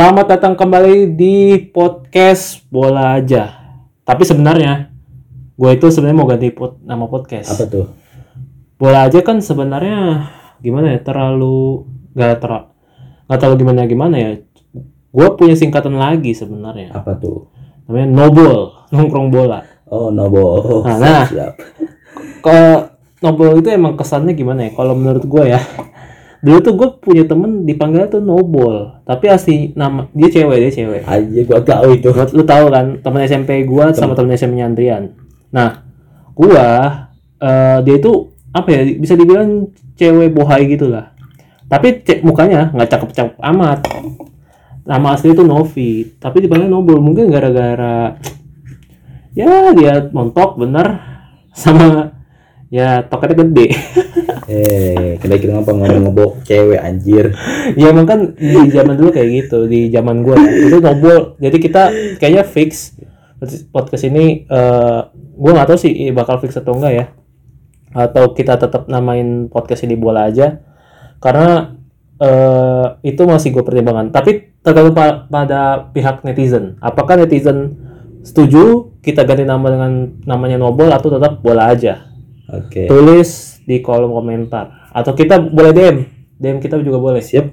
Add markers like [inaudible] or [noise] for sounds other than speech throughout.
Selamat datang kembali di podcast Bola Aja. Tapi sebenarnya gue itu sebenarnya mau ganti pod- nama podcast. Apa tuh? Bola Aja kan sebenarnya gimana ya? Terlalu gak ter nggak terlalu gimana gimana ya. Gue punya singkatan lagi sebenarnya. Apa tuh? Namanya Nobol, nongkrong bola. Oh, nobo. Nah, nah. Siap. Kalau Nobol itu emang kesannya gimana ya? Kalau menurut gue ya, dulu tuh gue punya temen dipanggil tuh Nobol, tapi asli nama dia cewek dia cewek. Aja gua tahu itu. Lu, lu tahu kan temen SMP gua sama temen SMP Andrian. Nah, gua eh, dia itu apa ya bisa dibilang cewek bohai gitu lah. Tapi cek mukanya nggak cakep-cakep amat. Nama asli itu Novi, tapi dipanggil Nobel mungkin gara-gara ya dia montok bener sama ya toketnya gede. [laughs] Eh, kira kira ngapa ngomong ngobok cewek anjir. ya emang kan di zaman dulu kayak gitu di zaman gue itu nobel jadi kita kayaknya fix podcast ini eh gue nggak tahu sih bakal fix atau enggak ya. Atau kita tetap namain podcast ini bola aja. Karena eh itu masih gue pertimbangkan tapi tergantung pa- pada pihak netizen. Apakah netizen setuju kita ganti nama dengan namanya nobel atau tetap bola aja Oke. tulis di kolom komentar atau kita boleh DM DM kita juga boleh Siap.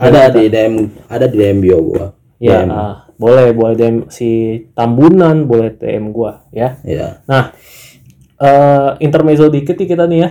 Ada di DM ada di DM bio gua. Ya, DM. ah, boleh boleh DM si Tambunan, boleh DM gua ya. Ya. Nah, eh intermezzo dikit nih kita nih ya.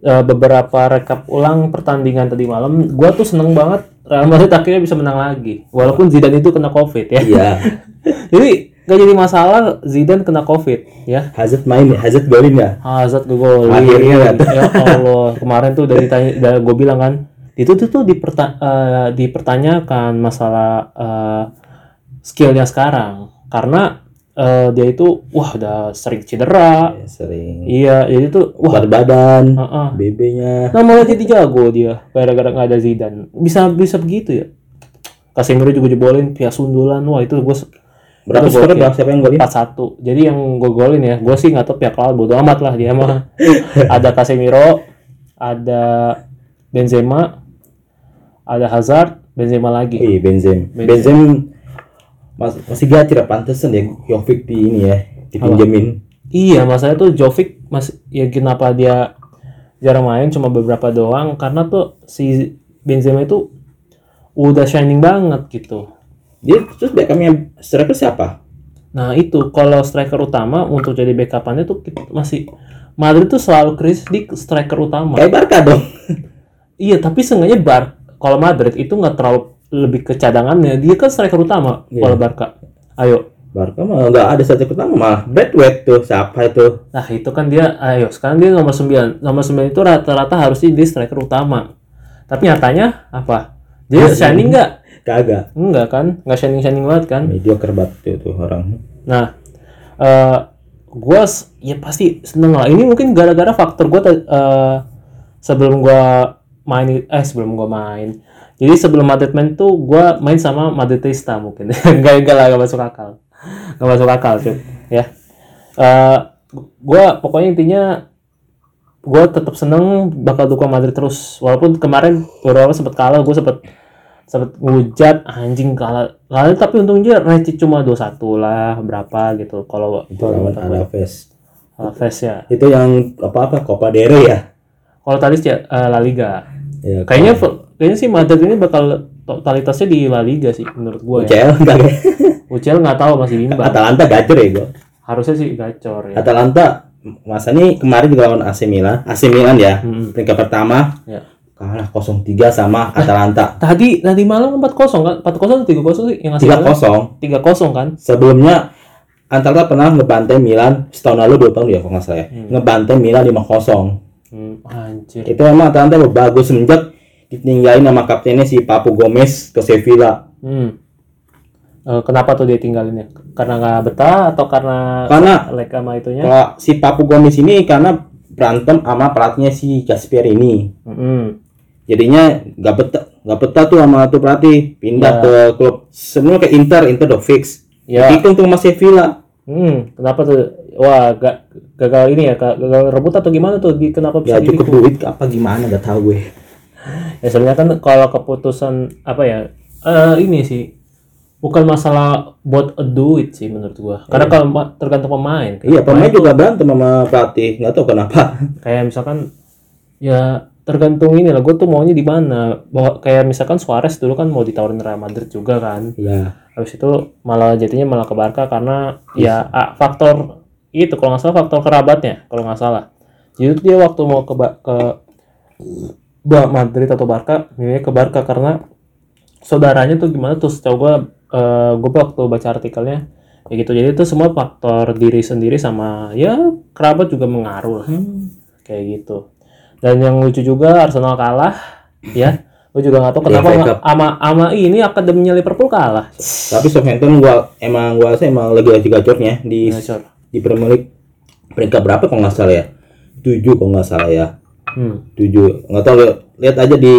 Eh, beberapa rekap ulang pertandingan tadi malam, gua tuh seneng banget Real Madrid akhirnya bisa menang lagi. Walaupun Zidane itu kena Covid ya. Iya. [laughs] Jadi gak jadi masalah Zidane kena Covid ya. Hazard main, Hazard golin ya? Hazard golin. Akhirnya kan. ya Allah, [laughs] kemarin tuh dari tanya, gue bilang kan, itu tuh tuh diperta- eh, dipertanyakan masalah eh, skillnya sekarang karena eh, dia itu wah udah sering cedera. Ya, sering. Iya, jadi tuh wah, Berat badan, heeh. BB-nya. Nah malah jadi jago dia gara-gara nggak ada Zidane. Bisa bisa begitu ya. Casemiro juga jebolin via sundulan. Wah itu gue Berapa Itu skornya berapa siapa yang golin? 4-1. Jadi yang gue golin ya, gue sih nggak tahu pihak lawan bodo amat lah dia mah. [laughs] ada Casemiro, ada Benzema, ada Hazard, Benzema lagi. Wih, Benzem. Benzem mas, masih gacor pantesan ya Jovic di ini ya, dipinjemin. Iya, masalahnya tuh Jovic mas ya kenapa dia jarang main cuma beberapa doang karena tuh si Benzema itu udah shining banget gitu. Dia terus backupnya striker siapa? Nah itu kalau striker utama untuk jadi backupannya tuh masih Madrid tuh selalu krisis di striker utama. Kayak Barca dong. [laughs] Iya tapi seenggaknya Bar kalau Madrid itu nggak terlalu lebih ke cadangannya dia kan striker utama Iya. kalau Barca. Ayo. Barca mah nggak ada satu pertama malah Bradway tuh siapa itu Nah itu kan dia ayo sekarang dia nomor 9 Nomor 9 itu rata-rata harusnya dia striker utama. Tapi nyatanya apa? Dia shining nggak? Kagak Enggak kan? Nggak shining shining banget kan? mediocre banget tuh, orang Nah, eh gue ya pasti seneng lah. Ini mungkin gara-gara faktor gue sebelum gue main eh sebelum gue main. Jadi sebelum Madrid main tuh gue main sama Madridista mungkin. [laughs] Enggak enggak lah enggak masuk akal. Enggak masuk akal cuy ya. Eh gue pokoknya intinya gue tetap seneng bakal dukung Madrid terus walaupun kemarin beberapa sempat kalah gue sempat sempat ngujat anjing kalah kalah. Tapi untungnya Reci cuma 2-1 lah berapa gitu. Kalau itu kalau lawan gue. Alaves Alaves ya. Itu yang apa apa Copa del Rey ya? Kalau tadi sih eh, La Liga. Ya kayaknya kayaknya sih Madrid ini bakal totalitasnya di La Liga sih menurut gue ya. UCL kagak UCL nggak tahu masih bimbang Atalanta gacor ya gua? Harusnya sih gacor ya. Atalanta masa nih kemarin juga lawan AC Milan. AC Milan ya. Mm-mm. peringkat pertama. Ya. Kalah 0-3 sama Atalanta. tadi tadi malam 4-0 kan? 4-0 atau 3-0 sih? Yang ngasih 3-0 3-0 kan? Sebelumnya Atalanta pernah ngebantai Milan setahun lalu dua tahun ya kalau nggak salah ya. Ngebantai Milan 5-0 hmm, anjir. Itu emang Atalanta bagus semenjak ditinggalin sama kaptennya si Papu Gomez ke Sevilla. Hmm. Eh, kenapa tuh dia tinggalinnya karena nggak betah atau karena Karena- like sama itunya? Kalau si Papu Gomez ini karena berantem sama pelatihnya si Gasperini. Mm-mm. Jadinya nggak betah nggak betah tuh sama tuh pelatih pindah Ya. ke klub semua ke Inter Inter udah fix Ya. itu untuk sama Sevilla Hmm, kenapa tuh? Wah, gak, gagal ini ya, gagal rebut atau gimana tuh? Di, kenapa bisa ya cukup duit apa gimana gak tahu gue Ya sebenarnya kan kalau keputusan apa ya? eh ini sih bukan masalah buat a duit sih menurut gua. Karena kalau ma- tergantung pemain. Iya, pemain juga berantem sama pelatih, nggak tahu kenapa. Kayak misalkan ya tergantung ini lah. Gue tuh maunya di mana. Bahwa kayak misalkan Suarez dulu kan mau ditawarin Real Madrid juga kan. Iya. Habis itu malah jadinya malah ke Barca karena ya ah, faktor itu kalau nggak salah faktor kerabatnya kalau nggak salah. Jadi dia waktu mau ke Ba- ke Ba- Madrid atau Barca, milihnya ke Barca karena saudaranya tuh gimana tuh setahu gua eh, gua waktu baca artikelnya ya gitu. Jadi itu semua faktor diri sendiri sama ya kerabat juga mengaruh lah. Kayak gitu. Dan yang lucu juga Arsenal kalah ya. Gue juga nggak tahu kenapa FA nggak- Cup. ama ama ini akademinya Liverpool kalah. Tapi Southampton gua emang gua rasa emang lagi lagi gacornya di Gacor. di Premier League peringkat berapa kalau nggak salah ya? Tujuh kalau nggak salah ya. Hmm. Tujuh. Nggak tahu lihat, lihat aja di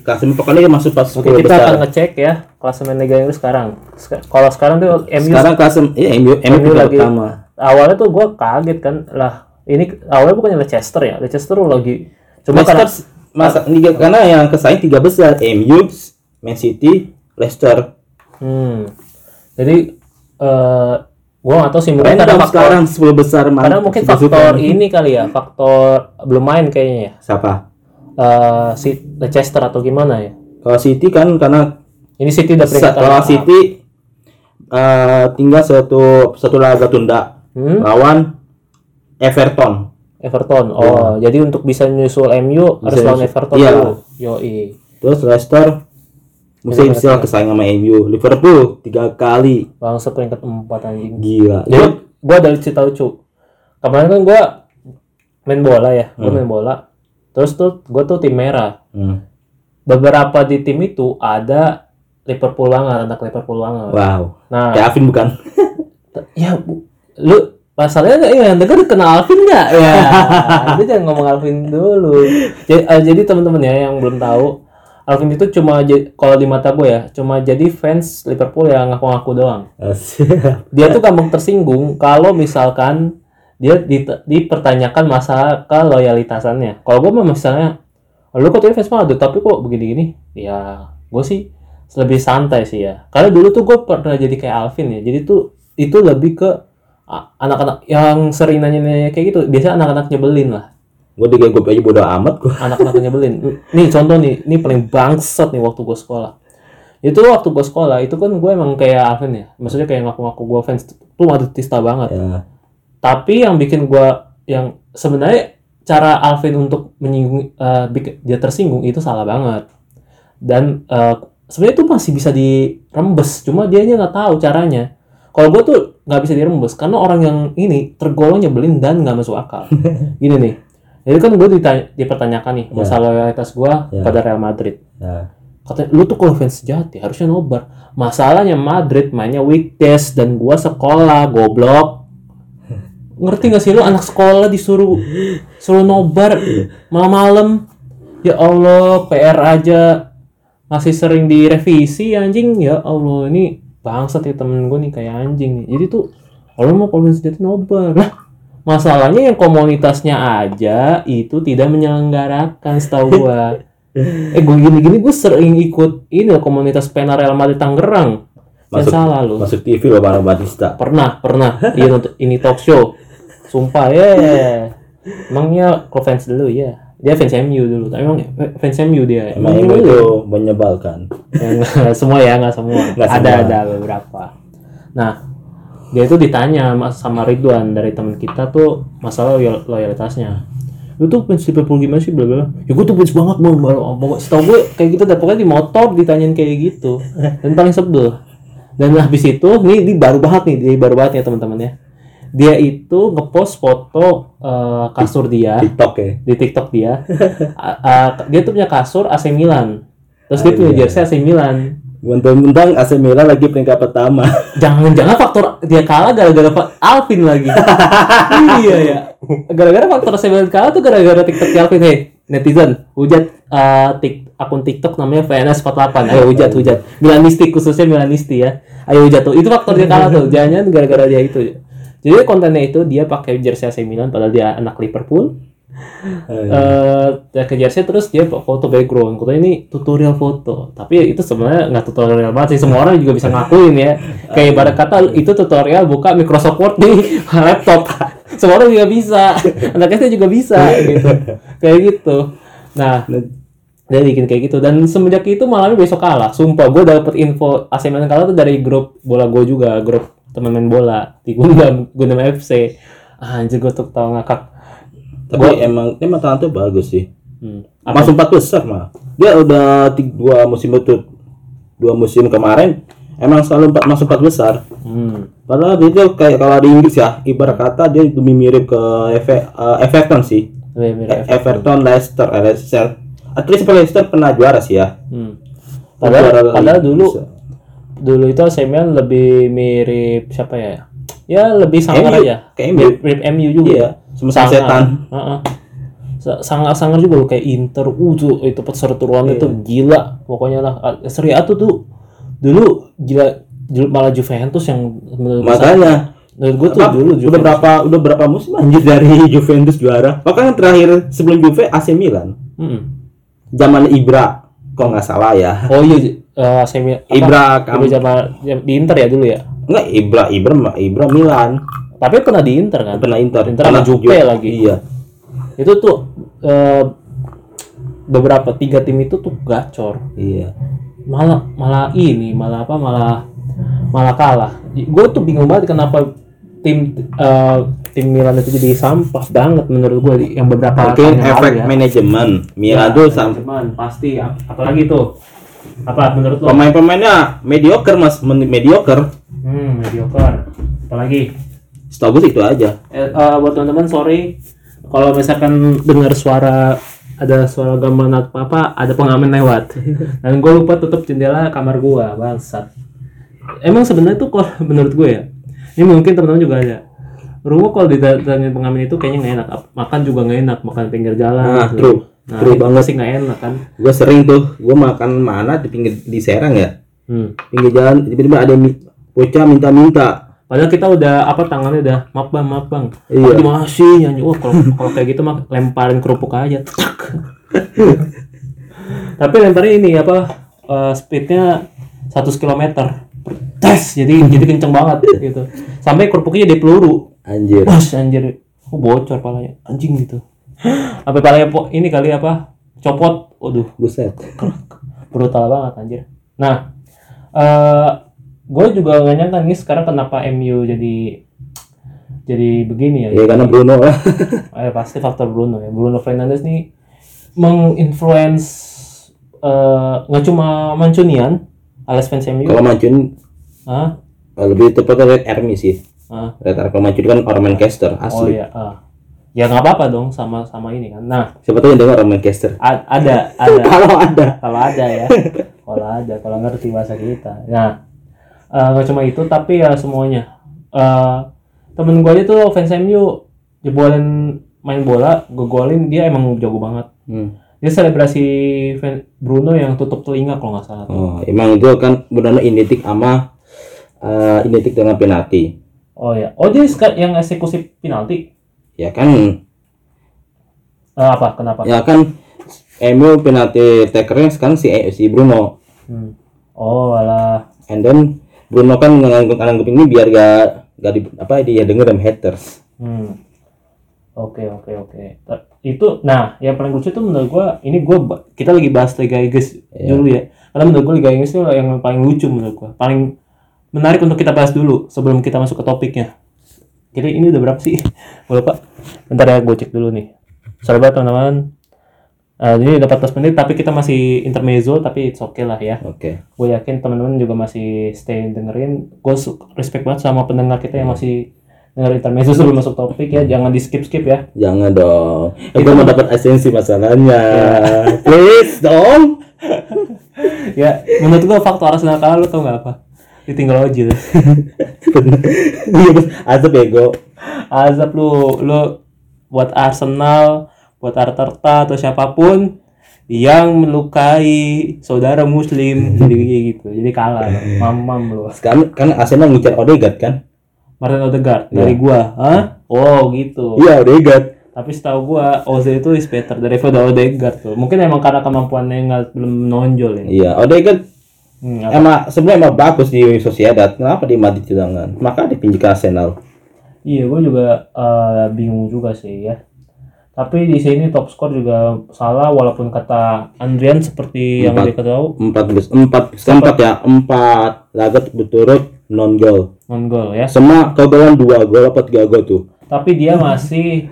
klasemen pokoknya dia masuk pas Oke, 10 kita besar. akan ngecek ya klasemen Liga Inggris sekarang. Sek- Kalau sekarang tuh MU Sekarang klasemen ya MU MU MU lagi pertama. awalnya tuh gua kaget kan lah ini awalnya bukannya Leicester ya Leicester lagi cuma Leicester karena masa liga karena yang kesaing tiga besar MU, Man City, Leicester. hmm, jadi eh gua nggak tahu sih mungkin karena Random faktor sekarang 10 besar man- karena mungkin faktor ini kali ya faktor belum main kayaknya ya siapa? Eh si Leicester atau gimana ya Kalau City kan karena ini City udah peringkat kalau. City eh, tinggal satu satu laga tunda Hmm? lawan Everton. Everton oh jadi untuk bisa nyusul MU harus lawan. Everton Iya. dulu yoi Terus Leicester mesti bisa kesaing sama MU. Liverpool tiga kali. bangsa peringkat empat anjing Gila. Jadi gua ada cerita lucu. Kemarin kan gua main bola ya, gua main bola. Terus tuh gua tuh tim merah. Hmm. Beberapa di tim itu ada Liverpool banget, anak Liverpool banget. Wow. Nah, Alvin bukan? [laughs] ya bu- lu masalahnya ya denger kenal Alvin nggak [laughs] ya itu jangan ngomong Alvin dulu jadi, eh, jadi teman-teman ya yang belum tahu Alvin itu cuma kalau di mata gue ya cuma jadi fans Liverpool yang ngaku-ngaku doang dia tuh gampang tersinggung kalau misalkan dia dipertanyakan masalah ke loyalitasannya. Kalau gue mah misalnya, lu kok tuh fans Madrid tapi kok begini-gini? Ya, gue sih lebih santai sih ya. Karena dulu tuh gue pernah jadi kayak Alvin ya. Jadi tuh itu lebih ke anak-anak yang sering nanya-nanya kayak gitu. Biasa anak-anak nyebelin lah. gue di gue aja bodo amat gue. Anak-anak nyebelin. Nih contoh nih, ini paling bangsat nih waktu gue sekolah. Itu waktu gue sekolah, itu kan gue emang kayak Alvin ya. Maksudnya kayak ngaku-ngaku gue fans tuh Madridista banget. Ya. tapi yang bikin gua yang sebenarnya cara Alvin untuk menyinggung bik- dia tersinggung itu salah banget dan eh, sebenarnya itu masih bisa dirembes cuma dia nggak tahu caranya kalau gua tuh nggak bisa dirembes karena orang yang ini tergolong nyebelin dan nggak masuk akal. [laughs] Gini nih jadi kan gue ditanya, dipertanyakan nih masalah loyalitas gua Ya. pada Real Madrid. Ya. katanya lu tuh kalau fans sejati harusnya nobar. Masalahnya Madrid mainnya weekdays dan gua sekolah goblok. Ngerti gak sih lu anak sekolah disuruh suruh nobar malam-malam? Ya Allah PR aja masih sering direvisi anjing. Ya Allah ini bangsat ya temen gue nih kayak anjing nih. Jadi tuh kalau mau fans sejati nobar. Lah masalahnya yang komunitasnya aja itu tidak menyelenggarakan setahu gua. [laughs] Eh gue gini-gini gue sering ikut ini loh, komunitas pena Real Madrid Tangerang. Masuk- salah lu Masuk TV loh Bang Batista. pernah pernah. Iya nonton ini talk show. Sumpah ya. [laughs] Emangnya kalau fans dulu ya dia fans MU dulu tapi emang fans MU dia. Emang MU itu menyebalkan. Ya, [laughs] semua ya nggak semua. Nggak ada semua. ada beberapa. Nah dia itu ditanya mas sama Ridwan dari teman kita tuh masalah loyal- loyalitasnya. Lu tuh fans Liverpool gimana sih? Bla bla ya gue tuh fans banget bang. Baru pokok setahu gue kayak gitu dan pokoknya di motor ditanyain kayak gitu. Dan paling sebel. Dan habis itu nih, ini baru banget nih dia baru banget ya teman-teman ya dia itu ngepost foto eh, kasur dia TikTok ya. di TikTok dia. A- a- dia tuh punya kasur AC Milan. Terus dia punya jersey AC Milan. Mentang-mentang AC Milan lagi peringkat pertama. [laughs] Jangan-jangan faktor dia kalah gara-gara Alvin lagi. [laughs] iya ya. Gara-gara faktor AC Milan kalah tuh gara-gara TikTok Alvin. Hei, netizen, hujat eh, tik, akun TikTok namanya VNS48. Ayo hujat, hujat. Milanisti khususnya Milanisti ya. Ayo hujat tuh. Itu faktor dia kalah tuh. Jangan-jangan gara-gara dia itu. Jadi kontennya itu dia pakai jersey AC Milan padahal dia anak Liverpool. eh ya ke jersey terus dia foto background. Foto ini tutorial foto. Tapi itu sebenarnya nggak tutorial banget sih. Semua orang juga bisa ngakuin ya. Kayak ibarat kata itu tutorial buka Microsoft Word di [laughs] laptop. [laughs] Semua orang juga bisa. [laughs] Anak SD juga bisa gitu. Kayak gitu. Nah dia bikin kayak gitu. Dan semenjak itu malamnya besok kalah. Sumpah gue dapet info AC Milan kalah tuh dari grup bola gue juga grup temen main bola di Gundam Gundam FC ah, anjir gue tuh tau ngakak Tapi emang emang talentnya bagus sih. hmm. Masuk empat besar mah. Dia udah tiga, dua musim itu dua musim kemarin emang selalu empat masuk empat besar. Hmm. Padahal dia kayak kalau di Inggris ya, ibarat kata dia lebih mirip ke Eve- eh, Everton sih. Lebih mirip E- Everton, Leicester, eh, Leicester. At least Leicester pernah juara sih ya. Hmm. Padahal, padahal dulu bisa. Dulu itu AC Milan lebih mirip siapa ya? Ya lebih sangar MU, aja. kayak MU. Mirip, mirip MU juga. Iya, sama-sama setan. Sangar-sangar juga loh kayak Inter. Uh tuh itu perseteruannya tuh Iya. gila. Pokoknya lah Ah, Serie A tuh tuh dulu gila malah Juventus yang Makanya menurut gue tuh apa, dulu udah Juventus. berapa udah berapa musim anjir dari Juventus juara. Bahkan yang terakhir sebelum Juve AC Milan. Mm-mm. Zaman Ibra kok nggak salah ya. Oh iya [laughs] eh, AC Milan. apa? Ibra kamu zaman di Inter ya dulu ya. Enggak Ibra Ibra Ibra Milan. Tapi pernah di Inter kan? Pernah Inter. Inter Pernah Juve Ju- lagi. Iya. itu tuh eh, beberapa tiga tim itu tuh gacor Iya. malah malah ini malah apa malah malah kalah gue tuh bingung banget kenapa tim eh, tim Milan itu jadi sampah banget menurut gue yang beberapa Mungkin efek ya. manajemen. Milan Ya, tuh sam- manajemen, pasti Ap- apalagi tuh apa menurut lo? Pemain-pemainnya mediocre mas. Men- mediocre. hmm mediocre. Apalagi? Setahu gue itu aja. Eh, eh, buat teman-teman sorry. Kalau misalkan dengar suara ada suara gamelan atau apa ada pengamen lewat. [laughs] Dan gue lupa tutup jendela kamar gua bangsat. Emang sebenarnya tuh kalau [laughs] menurut gue ya ini mungkin teman-teman juga ada. Rumah kalau didatangin pengamen itu kayaknya nggak enak. Makan juga nggak enak makan pinggir jalan Nah, gitu. true. Nah, banget. sih nggak enak kan Gue sering tuh, gue makan mana di pinggir di Serang ya, hmm. pinggir jalan tiba-tiba ada bocah minta-minta. Padahal kita udah apa tangannya udah maaf bang maaf bang. Iya. Tapi masih nyanyi. Wah kalau kalau kayak gitu mah lemparin kerupuk aja. [laughs] Tapi lemparin ini apa eh, speednya 100 km tes jadi jadi kenceng banget gitu sampai kerupuknya jadi peluru Anjir. Pas anjir oh, bocor palanya anjing gitu [laughs] sampai palanya po- ini kali apa? Copot. Waduh. Buset. brutal banget anjir. Nah eh gue juga nggak nyangka nih sekarang kenapa MU jadi jadi begini ya. Ya karena Bruno lah. [laughs] Eh, pasti faktor Bruno ya. Bruno Fernandes nih menginfluence eh, nggak cuma Mancunian alias fans MU Kalau Mancun eh, lebih tepatnya Red Army sih. ah Red Army kalau Mancun kan orang Manchester oh asli. ya ah ya nggak apa-apa dong sama sama ini kan nah Siapa tahu yang dengar orang Manchester. a- ada ada [laughs] Kalau ada. kalau ada ya kalau ada kalau ngerti bahasa kita nah eh, nggak cuma itu tapi ya semuanya Eh, temen gue aja tuh fans MU jebolin main bola ngegolin dia emang jago banget Hmm. dia selebrasi fan- Bruno yang tutup telinga kalau nggak salah tuh. Oh, emang itu kan Bruno identik sama eh, identik dengan penalti. oh ya oh dia yang eksekusi penalti Ya kan, Eh, apa kenapa ya kan MU penalti takernya sekarang si si Bruno. Hmm. oh alah And then Bruno kan ngangguk ngangguk ini biar gak gak di, apa dia denger sama haters. Hmm. Oke oke oke. Ta- Itu nah yang paling lucu itu menurut gua ini gua kita lagi bahas Liga Inggris Iya. dulu ya. Karena menurut gua Liga Inggris itu yang paling lucu menurut gua. Paling menarik untuk kita bahas dulu sebelum kita masuk ke topiknya. Jadi ini udah berapa sih? Gua lupa. Bentar ya gue cek dulu nih. Sorry banget teman-teman. Eh, ini udah 14 menit tapi kita masih intermezzo tapi it's okay lah ya. Oke. Gue yakin teman-teman juga masih stay dengerin. Gue respect banget sama pendengar kita yang masih denger intermezzo sebelum masuk topik ya. Jangan di skip skip ya. Jangan dong. Eh, gua mau dapat esensi masalahnya. [laughs] Please dong. [laughs] Ya menurut gue faktor Arsenal kalah lu tau gak apa? Ditinggal Ojil. [laughs] Iya, Bos. Azab bego. Azab lu lu buat Arsenal, buat Arteta atau siapa pun yang melukai saudara muslim [laughs] jadi gitu jadi kalah mamam lu Sekarang kan Arsenal ngincar Odegaard kan? Martin Odegaard dari gua Hah? oh gitu Iya, Odegaard. Tapi setahu gua Ozil itu is better daripada Odegaard tuh. Mungkin emang karena kemampuannya nggak belum menonjol ya. Iya, Odegaard Hmm, apa- emang sebenarnya emang bagus di Sociedad. Kenapa di Madrid cadangan? Maka dipinjam ke Arsenal. Iya, gue juga eh, bingung juga sih ya. Tapi di sini top skor juga salah walaupun kata Andrian seperti yang Empat. dia tahu Empat empat empat ya empat laga berturut non gol. non gol ya. Semua kegolongan dua gol apa tiga gol tuh. Tapi dia masih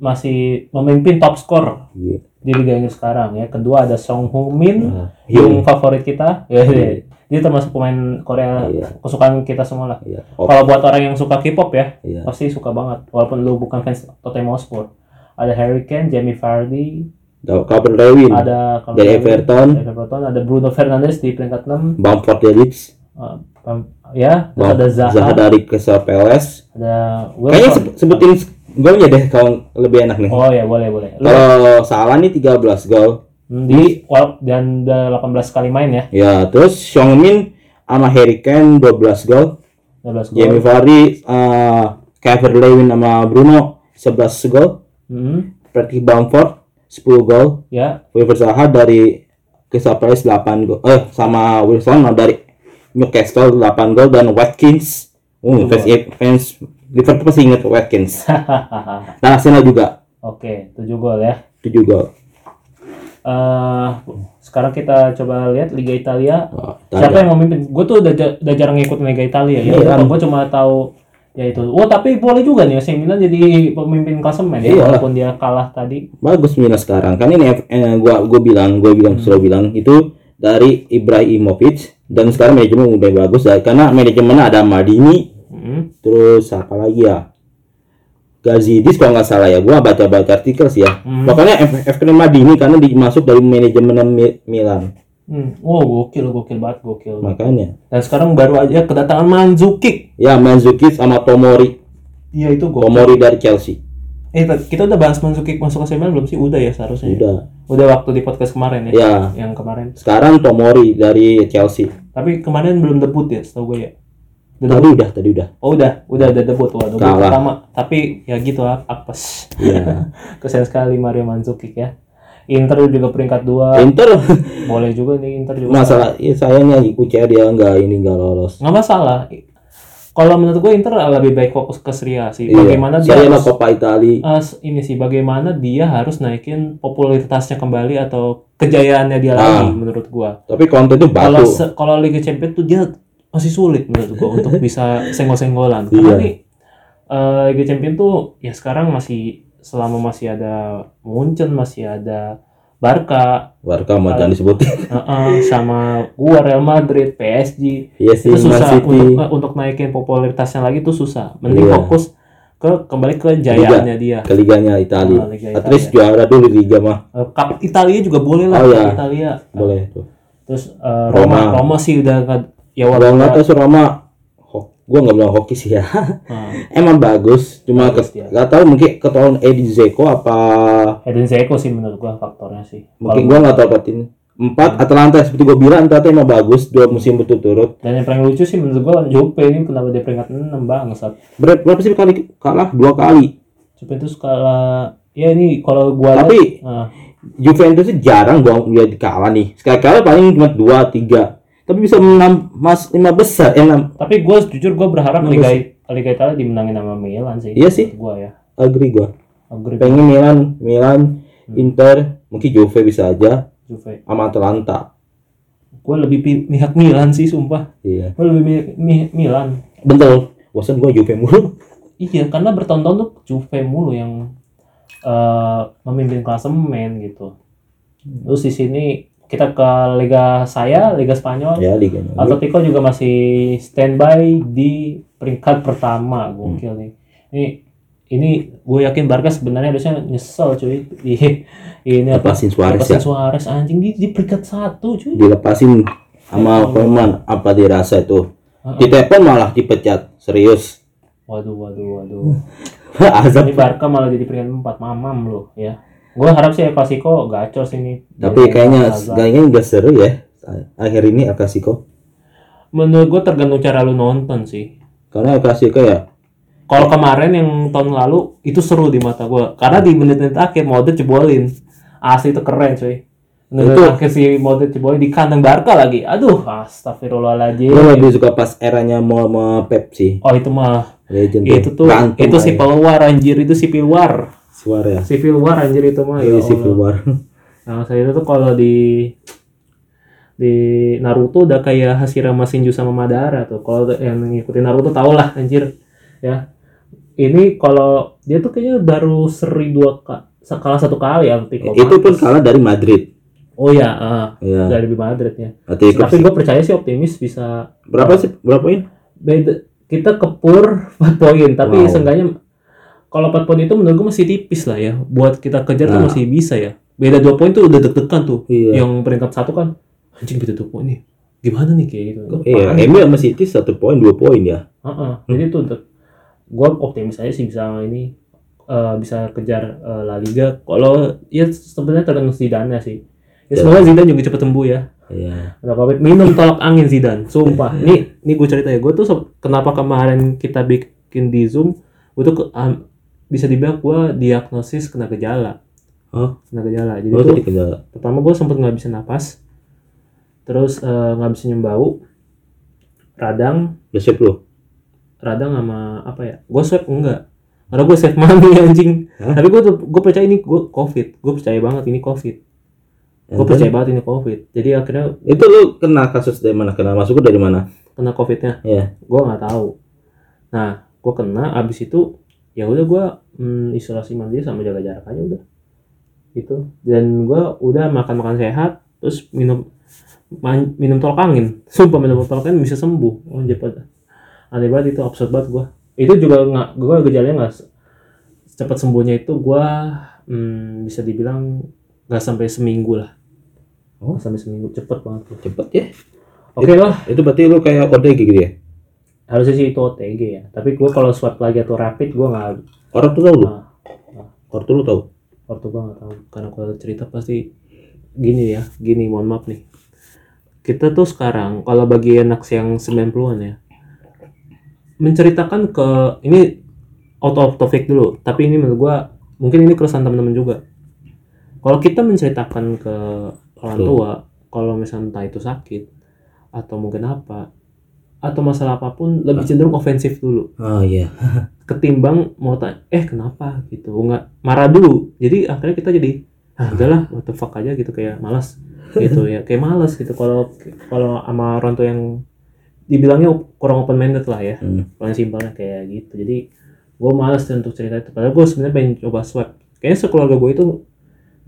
masih memimpin top skor Iya. di Liga Inggris sekarang ya. Kedua ada Song Hong Min Ah, yang favorit kita. Ya, ya. Dia termasuk pemain Korea Iya. kesukaan kita semua lah. Iya. Oh, Kalau buat orang yang suka K-pop ya, iya. pasti suka banget. Walaupun lu bukan fans Tottenham Hotspur. Ada Harry Kane, Jamie Vardy, Calvin Lewin, ada dari dari- Everton, Everton, ada Bruno Fernandes di peringkat 6. Bamford dari Leeds, Uh, ya, Bam- ada Zaha, Zaha dari Crystal Palace. ada Kayaknya Wilson. sebutin golnya deh kalau lebih enak nih. Oh ya, boleh boleh. Kalau Salah nih 13 gol. hmm, di wal- dan udah 18 kali main ya, Ya, terus Song Min sama Harry Kane 12 gol. 12 gol. Jamie Vardy, uh, Calvin Lewin sama Bruno 11 gol. Hmm, Berarti Bamford 10 gol. ya, Wilfried Zaha dari Crystal Palace 8 gol. Eh, sama Wilson dari Newcastle 8 gol dan Watkins. Uh, fans, fans Liverpool pasti ingat Watkins. [laughs] Dan Arsenal juga Oke, 7 gol ya. 7 gol. Eh, sekarang kita coba lihat Liga Italia. Oh, Siapa yang memimpin? Gue tuh udah, udah jarang ngikut Liga Italia ya. Iya. Gue cuma tahu ya itu. Wah tapi boleh juga nih AC Milan jadi pemimpin klasemen ya, Iya. walaupun dia kalah tadi. bagus Milan sekarang kan ini eh, gua gua bilang gua bilang sudah bilang itu dari Ibrahimovic dan sekarang manajemen udah bagus ya, karena manajemennya ada Madini Hmm. Terus apa lagi ya Gazidis kalau nggak salah ya gua baca baca artikel sih ya Hmm. pokoknya F F Madini karena dimasuk dari manajemen Mi- Milan Hmm. Wow, gokil, gokil banget, gokil. makanya Dan sekarang baru aja kedatangan Mandzukic. ya Mandzukic sama Tomori Iya itu gokil. Tomori dari Chelsea Eh, ta- kita udah bahas Mandzukic masuk ke Milan belum sih? Udah ya seharusnya. udah Udah waktu di podcast kemarin ya. ya Yang kemarin. sekarang Tomori dari Chelsea Tapi kemarin belum debut ya, setahu gue ya. Udah tadi udah tadi udah Oh udah, udah udah debut Kalah. pertama. Tapi ya gitu ah, apes. Iya. [laughs] Kesian sekali Mario Mandzukic ya. Inter juga peringkat dua. Inter Boleh juga nih Inter juga. masalah ya sayangnya UCL dia nggak ini nggak lolos Nggak masalah. Kalau menurut gue Inter lebih baik fokus ke Serie A sih. Iya. Bagaimana dia Saya harus, Coppa Italia eh, ini sih bagaimana dia harus naikin popularitasnya kembali atau kejayaannya dia lagi Ah. menurut gua. tapi konten itu Kalau batu se- kalau Liga Champions tuh dia masih sulit menurut gua untuk [laughs] bisa senggol-senggolan. Karena Iya. nih eh, Liga Champions tuh ya sekarang masih selama masih ada Munchen, masih ada Barca, Barca mau jangan disebutin eh, eh, sama gua Real Madrid, PSG, iya sih itu susah City untuk untuk naikin popularitasnya lagi tuh susah. Mending Iya. fokus ke kembali ke jayaannya dia. ke liganya Italia Ah, Liga at least juara dulu di Liga mah Eh, Cup Italia juga boleh lah, Oh, iya. Italia. boleh tuh Terus eh, Roma, Roma. Roma sih udah ya walaupun nggak tahu sih ho- gua nggak bilang hoki sih ya Nah, [laughs] emang bagus cuma Bagus ke- dia. nggak tahu mungkin ketahuan Edin Zeko apa Edin Zeko sih menurut gua faktornya sih. mungkin gua nggak tahu apa ini empat Atalanta seperti gua bilang Atalanta emang bagus dua musim berturut-turut dan yang paling lucu sih menurut gua Juve ini kenapa dia peringkat 6 bangsat. Ber- berapa sih kali kalah dua kali Juve itu skala ya ini kalau gua Tapi- lihat, nah, Juventus itu jarang gua lihat kalah nih. Sekali kalah paling cuma dua tiga. Tapi bisa menang mas lima besar, eh enam. tapi gua jujur gua berharap. Liga Liga Italia dimenangin sama Milan sih. Iya sih. Gua ya. Agree gua. Agree Pengen Milan, Milan, Hmm. Inter, mungkin Juve bisa aja, Juve. sama Atalanta. Gua lebih pi- pihak Milan sih sumpah. Iya. Gua lebih mi- mi- Milan. Betul. Bosan gua Juve mulu. Iya, karena bertahun-tahun tuh Juve mulu yang eh, memimpin klasemen gitu. Terus di sini kita ke liga saya, Liga Spanyol. ya liganya. Atletico juga masih standby di peringkat pertama, gokil nih. Ini ini gue yakin Barca sebenarnya harusnya nyesel cuy di ini apa? Lepasin Suarez Lepasin ya. Suarez anjing di, di peringkat satu cuy. Dilepasin sama Koeman apa dirasa itu. Di telepon malah dipecat. Serius. Waduh, waduh, waduh. [laughs] Azab. Ini Barca malah jadi peringkat empat, mamam loh ya. Gue harap sih El Clasico gacor sih ini. Tapi kayaknya kayaknya nggak seru ya. Akhir ini El Clasico. menurut gue tergantung cara lu nonton sih. Karena El Clasico ya Kalau kemarin yang tahun lalu itu seru di mata gua karena di menit-menit akhir Modric jebolin. Asli itu keren cuy. Menit Itu- akhir si Modric jebolin di kandang Barca lagi. Aduh, astagfirullahaladzim. Gue lebih suka pas eranya mau sama Pep sih. Oh itu mah Legend itu tuh itu si aja. Pelwar anjir itu si Pilwar. Suara ya. Civil War anjir itu mah ya si Allah. keluar. Nah, saya itu tuh kalau di di Naruto udah kayak Hashirama Shinju sama Madara tuh. Kalau yang ngikutin Naruto tau lah anjir. Ya. Ini kalau dia tuh kayaknya baru seri dua kali kalah satu kali Atletico Itu pun kalah dari Madrid. Oh ya, ah, Ya. dari Madrid ya. Tapi gue percaya sih optimis bisa berapa sih? Berapa poin? beda kita kepur [laughs] 4 poin tapi Wow. seenggaknya kalau 4 poin itu menurut gue masih tipis lah ya buat kita kejar tuh Nah. masih bisa ya beda 2 poin tuh udah deg-degan tuh Iya. yang peringkat satu kan anjing beda 2 poin nih gimana nih kayak gitu Iya, panik. MU sama City satu poin, dua poin ya. Heeh. jadi tuh gue optimis aja sih bisa ini eh, bisa kejar eh, La Liga kalau ya sebenarnya tergantung Zidane sih ya, Ya. semoga Zidane juga cepet sembuh ya Iya. Udah covid minum tolak angin Zidane, sumpah. [laughs] Nih, nih gue cerita ya, gue tuh kenapa kemarin kita bikin di Zoom, gue tuh am- bisa dibilang gue diagnosis kena gejala, Oh, kena gejala. Jadi oh tuh kendala. pertama gue sempet nggak bisa napas, terus eh, nggak bisa nyium bau, radang, siap lu? radang sama apa ya? Gue swab enggak, karena gue save money [laughs] anjing. Hah? Tapi gue tuh gue percaya ini gue covid, gue percaya banget ini covid, gue Enten. percaya banget ini covid. Jadi akhirnya Itu lu kena kasus dari mana? Kena masuk dari mana? kena covidnya. Iya. gue nggak tahu nah gue kena abis itu ya udah gue hmm, isolasi mandiri sama jaga jarak aja udah gitu dan gue udah makan makan sehat terus minum man- minum tolak angin [laughs] sumpah minum tolak angin bisa sembuh oh cepet aneh banget itu absurd banget gue itu juga nggak gue gejalanya nggak cepat sembuhnya itu gue hmm, bisa dibilang nggak sampai seminggu lah Oh. Sampai seminggu cepet banget tuh. Cepet ya. oke lah Itu berarti lu kayak OTG gitu ya? Harusnya sih itu OTG ya. Tapi gue kalau swab lagi atau rapid gue nggak Orang tuh tahu lu? Orang tuh lu tahu? waktu gue nggak tahu. Karena kalau cerita pasti gini ya. Gini mohon maaf nih. Kita tuh sekarang kalau bagi anak yang 90-an ya menceritakan ke ini auto of topic dulu. Tapi ini menurut gua mungkin ini keresahan teman-teman juga. Kalau kita menceritakan ke orang tua kalau misalnya entah itu sakit atau mungkin apa atau masalah apa pun lebih cenderung ofensif dulu. Oh iya. [laughs] ketimbang mau tanya eh kenapa? gitu. Nggak marah dulu. Jadi akhirnya kita jadi ah udahlah what the fuck aja gitu kayak malas. Gitu ya kayak malas gitu. Kalau kalau sama orang tua yang dibilangnya kurang open minded lah ya. Hmm. paling simpelnya kayak gitu. Jadi gue malas untuk cerita itu. Padahal gue sebenarnya pengen coba swab. Kayaknya sekeluarga gue itu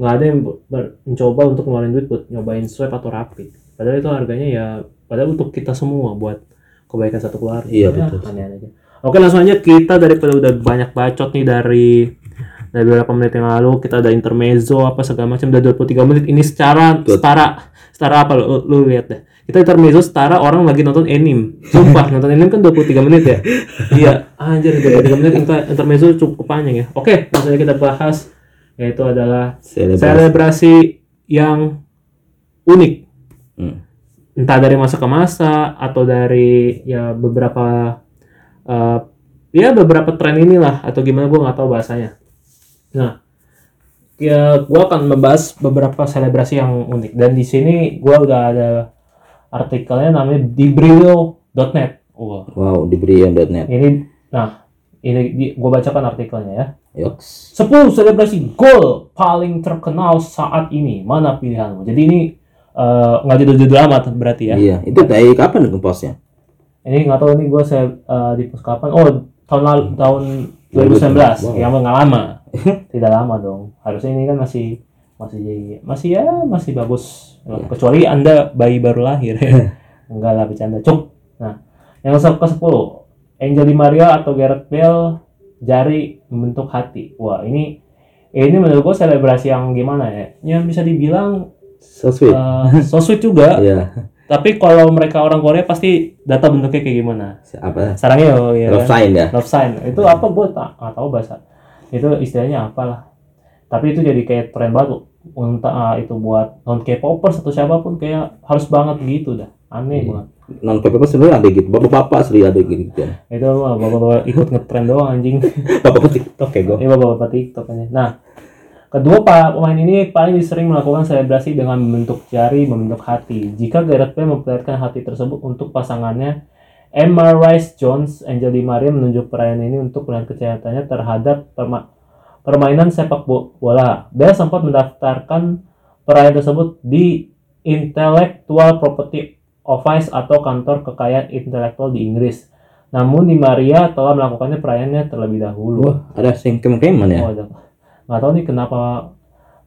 nggak ada yang ber- mencoba untuk ngeluarin duit buat nyobain swab atau rapid. Padahal itu harganya ya padahal untuk kita semua buat kebaikan satu keluarga Iya, Ya, betul. aja oke langsung aja kita daripada udah banyak bacot nih dari dari beberapa menit yang lalu kita ada intermezzo apa segala macam udah 23 menit ini secara Betul. setara setara apa lu, lu, lihat deh kita intermezzo setara orang lagi nonton anime sumpah nonton anime kan 23 menit ya iya anjir 23 menit inter- intermezzo cukup panjang ya oke langsung aja kita bahas yaitu adalah Selebrasi. selebrasi yang unik. Entah dari masa ke masa atau dari ya beberapa eh, ya beberapa tren inilah atau gimana gue nggak tahu bahasanya nah ya gue akan membahas beberapa selebrasi yang unik dan di sini gue udah ada artikelnya namanya dibrio.net Wow, di Brian.net. ini nah ini gue bacakan artikelnya ya Yoks. 10 selebrasi gol paling terkenal saat ini. Mana pilihanmu? Jadi ini eh, nggak judul-judul amat berarti ya. Iya, itu dari kapan postnya? Ini nggak tahu ini gue saya eh, di post kapan. Oh tahun lalu tahun 2019. Wow. Ya nggak lama. [laughs] Tidak lama dong. Harusnya ini kan masih masih masih ya masih bagus. Iya. Kecuali anda bayi baru lahir. [laughs] Enggak lah bercanda. Cuk. Nah yang ke 10 Angel Di Maria atau Gareth Bale jari membentuk hati. Wah ini ini menurut gue selebrasi yang gimana ya? Yang bisa dibilang So sweet. eh, so sweet juga. [laughs] Iya. Tapi kalau mereka orang Korea pasti data bentuknya kayak gimana? Apa? Sarangnya oh ya. Love sign ya. Love sign. Itu apa gue tak nggak tahu bahasa. Itu istilahnya apalah. Tapi itu jadi kayak tren banget. Entah ah, itu buat non K-popers atau siapa pun kayak harus banget gitu dah. Aneh Iya. banget. non K-pop sebenarnya ada gitu bapak-bapak sering ada gitu kan itu bapak-bapak ikut ngetren doang anjing [laughs] bapak TikTok kayak gue ini bapak-bapak TikTok aja nah kedua pemain ini paling sering melakukan selebrasi dengan membentuk jari membentuk hati. Jika Gareth Bale memperlihatkan hati tersebut untuk pasangannya Emma Rice Jones Angel Di Maria menunjuk perayaan ini untuk melihat kesehatannya terhadap perma- permainan sepak bo- bola. Bale sempat mendaftarkan perayaan tersebut di Intellectual Property Office atau kantor kekayaan intelektual di Inggris. Namun Di Maria telah melakukannya perayaannya terlebih dahulu. Wah ada sengkem-keman ya? Oh, ada. Nggak tahu nih kenapa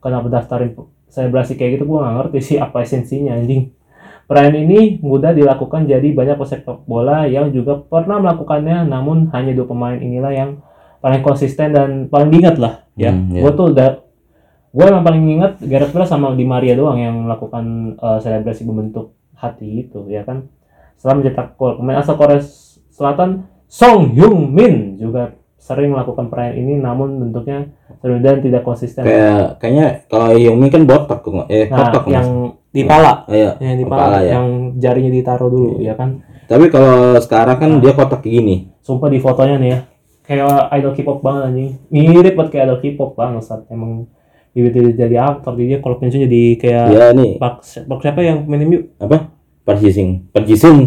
kenapa daftarin selebrasi kayak gitu gua nggak ngerti sih apa esensinya anjing. Perayaan ini mudah dilakukan jadi banyak pesepak bola yang juga pernah melakukannya namun hanya dua pemain inilah yang paling konsisten dan paling diingat lah ya. Hmm, ya. Gua tuh udah gua emang paling ingat Gareth Bale sama Di Maria doang yang melakukan eh, selebrasi membentuk hati itu ya kan. Setelah mencetak gol, pemain asal Korea Selatan Song Hyung Min juga sering melakukan perayaan ini namun bentuknya dan tidak konsisten. kayak kayaknya kalau Yumi kan botak kok eh nah, kotak yang di pala, Iya, yang di pala, ya. yang jarinya ditaruh dulu ya kan. tapi kalau sekarang kan dia kotak gini Sumpah di fotonya nih ya, kayak idol K-pop banget anjing. Mirip banget kayak idol K-pop banget saat emang bibit jadi aktor dia kalau pensiun jadi kayak ya nih Pak, Pak siapa yang main MU? apa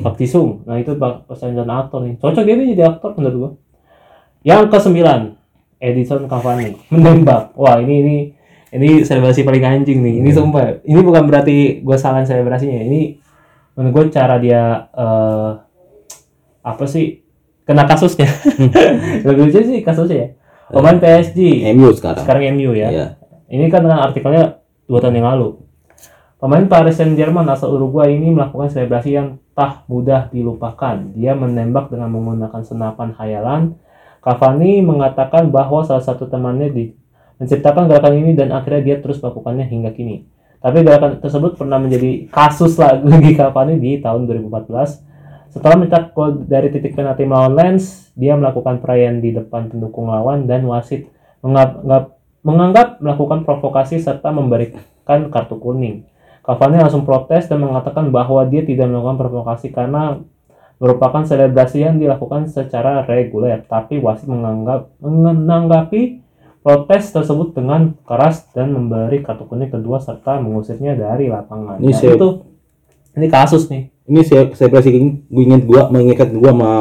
Pak Jisung. Nah itu Pak persaingan aktor nih. Cocok dia nih jadi aktor menurut gua. Yang kesembilan, Edison Cavani menembak. Wah ini ini ini selebrasi paling anjing nih. Ini sumpah. Ini bukan berarti gua salahin selebrasinya. Ini menurut gua cara dia eh apa sih kena kasusnya. [laughs] Lebih lucu sih kasusnya ya. Pemain PSG MU sekarang sekarang MU ya. Iya. Ini kan dengan artikelnya dua tahun yang lalu. Pemain Paris Saint-Germain asal Uruguay ini melakukan selebrasi yang tak mudah dilupakan. Dia menembak dengan menggunakan senapan hayalan. Cavani mengatakan bahwa salah satu temannya di, menciptakan gerakan ini dan akhirnya dia terus melakukannya hingga kini. Tapi gerakan tersebut pernah menjadi kasus lagi [laughs] Cavani di tahun 2014. Setelah mencetak gol dari titik penalti melawan Lens, dia melakukan perayaan di depan pendukung lawan dan wasit menganggap, menganggap melakukan provokasi serta memberikan kartu kuning. Cavani langsung protes dan mengatakan bahwa dia tidak melakukan provokasi karena merupakan selebrasi yang dilakukan secara reguler, tapi wasit menganggap menanggapi protes tersebut dengan keras dan memberi kartu kuning kedua serta mengusirnya dari lapangan. Ini Nah, saya- itu ini kasus nih. ini saya saya gue inget gua mengingat gua sama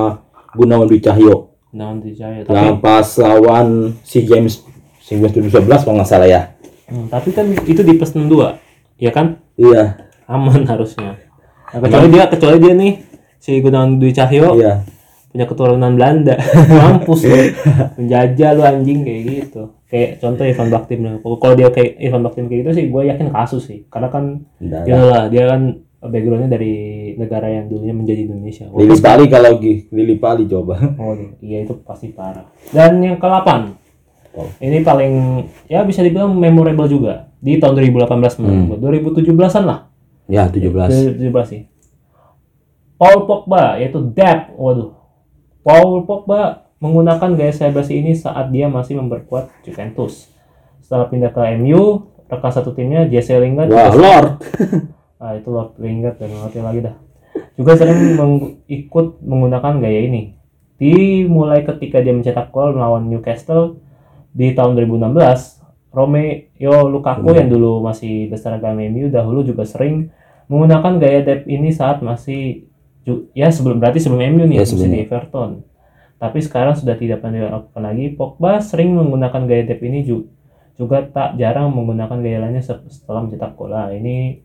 Gunawan Dwi Cahyo Nah, nanti saya tapi, yang pas lawan si James si James 2011 kalau nggak salah ya Hmm, tapi kan itu di plus 62, ya kan? iya Aman harusnya. Nah, kecuali dia kecuali dia nih si Gunawan Dwi Cahyo iya. punya keturunan Belanda. [laughs] Mampus lu. Penjajah lu anjing kayak gitu. Kayak contoh Ivan Baktim kalau dia kayak Ivan Baktim kayak gitu sih gue yakin kasus sih. Karena kan ya lah. dia kan backgroundnya dari negara yang dulunya menjadi Indonesia. Lili Pali kalau Gi- Lili Pali coba. Oh iya itu pasti parah. Dan yang ke-8 Oh. ini paling ya bisa dibilang memorable juga. Di tahun 2018 menurut gua. 2017an lah. Ya 17 2017 sih Paul Pogba yaitu Dep waduh. Paul Pogba menggunakan gaya selebrasi ini saat dia masih memperkuat Juventus. Setelah pindah ke MU rekan satu timnya Jesse Lingard wah juga- Lord. [laughs] Ah itu Lord Lingard dan ngerti lagi dah. Juga sering meng- ikut menggunakan gaya ini. Dimulai ketika dia mencetak gol melawan Newcastle di tahun 2016 Romeo Lukaku yang dulu masih berseragam MU dahulu juga sering menggunakan gaya dep ini saat masih ya sebelum berarti sebelum MU nih Ya, sebelum. di Everton. Tapi sekarang sudah tidak pernah dilakukan lagi. Pogba sering menggunakan gaya dep ini ju- juga tak jarang menggunakan gaya lainnya se- setelah mencetak gol. Nah, ini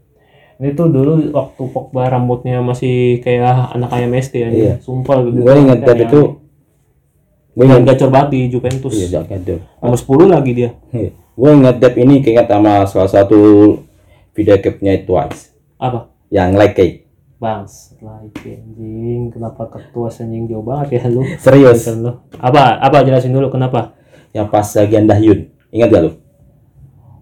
ini tuh dulu waktu Pogba rambutnya masih kayak anak ayam SD ya Iya. sumpah gitu. gue inget Kan itu. gue inget gacor banget di Juventus. Iya nomor 10 lagi dia. Iya. gue inget Dep ini keinget sama salah satu video clipnya Twice apa? Yang like cake Bangs lagi anjing. Kenapa ketua anjing jauh banget ya lu? Serius? Lu. apa apa jelasin dulu kenapa? Yang pas lagi Dahyun ingat gak lu?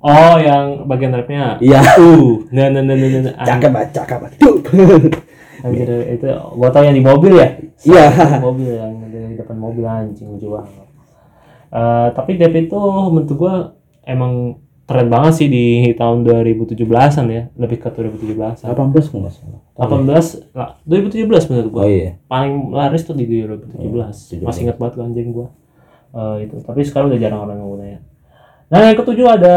Oh yang bagian rapnya? Iya. Uh. [laughs] Nah nah nah nah nah, nah. cakep banget cakep banget. Tuh. [laughs] Anjir, itu gua tau yang di mobil ya? Iya. [laughs] Mobil yang di depan mobil anjing lucu banget Eh, tapi Dep itu menurut gua emang keren banget sih di tahun 2017-an ya, lebih ke 2017-an. 18 kok nggak salah 18 lah, 2017 menurut gua. oh iya Paling laris tuh di 2017. 17. Masih ingat banget anjing gua. Eh, itu, tapi sekarang udah jarang orang nggunanya. Nah, yang ketujuh ada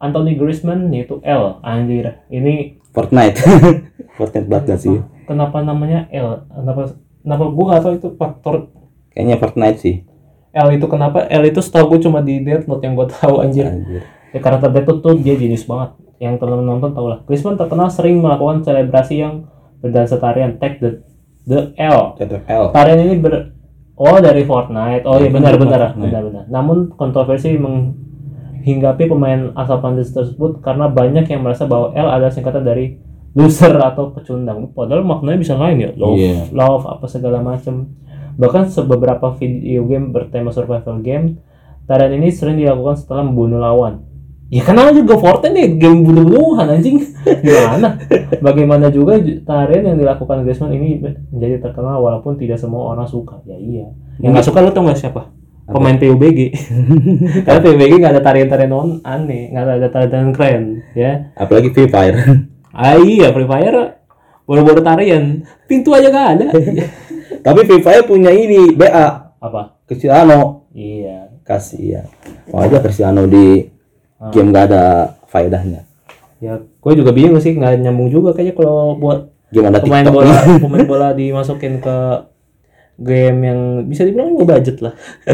Anthony Griezmann yaitu L. Anjir. Ini Fortnite [laughs] Fortnite banget nggak sih kenapa namanya L? Kenapa kenapa gua gak tahu itu faktor kayaknya Fortnite sih L itu kenapa? L itu setahu gue cuma di Death Note yang gue tahu anjir. anjir Ya karakter Note tuh dia jenius banget. Yang teman nonton tau lah. Griezmann terkenal sering melakukan selebrasi yang berdansa tarian tag the the L. TTL Tarian ini ber oh dari Fortnite. Oh iya benar benar Fortnite. benar benar. Namun kontroversi menghinggapi pemain asal Prancis tersebut karena banyak yang merasa bahwa L adalah singkatan dari loser atau pecundang. Padahal maknanya bisa lain ya. Love, Iya. love apa segala macam. Bahkan beberapa video game bertema survival game, tarian ini sering dilakukan setelah membunuh lawan. Ya kenapa juga Fortnite nih game bunuh-bunuhan anjing. [laughs] Gimana? Bagaimana juga ju- tarian yang dilakukan Griezmann ini menjadi terkenal walaupun tidak semua orang suka. Ya iya. Yang nggak suka lu tau nggak siapa? Pemain PUBG. [laughs] Karena PUBG nggak ada tarian-tarian non aneh, nggak ada tarian-tarian keren, ya. apalagi Free Fire [laughs] Ah iya, Free Fire baru-baru tarian, pintu aja gak ada. tapi Free Fire punya ini BA Apa? Cristiano Iya. kasih ya wajah Cristiano di game gak ada faedahnya Ya, gue juga bingung sih, nggak nyambung juga kayaknya kalau buat gimana pemain TikTok bola, [laughs] pemain bola dimasukin ke game yang bisa dibilang low budget lah.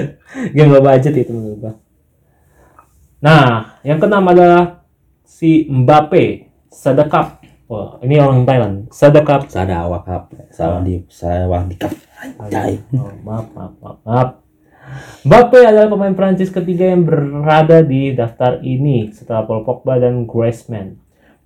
[laughs] game low budget itu menurut gua. Nah, yang keenam adalah si Mbappe, sedekap. Wah, ini orang Thailand. Sedekap. Sada wakap salah di kap anjay Oh, maaf, maaf, maaf, maaf. Mbappe adalah pemain Prancis ketiga yang berada di daftar ini setelah Paul Pogba dan Griezmann.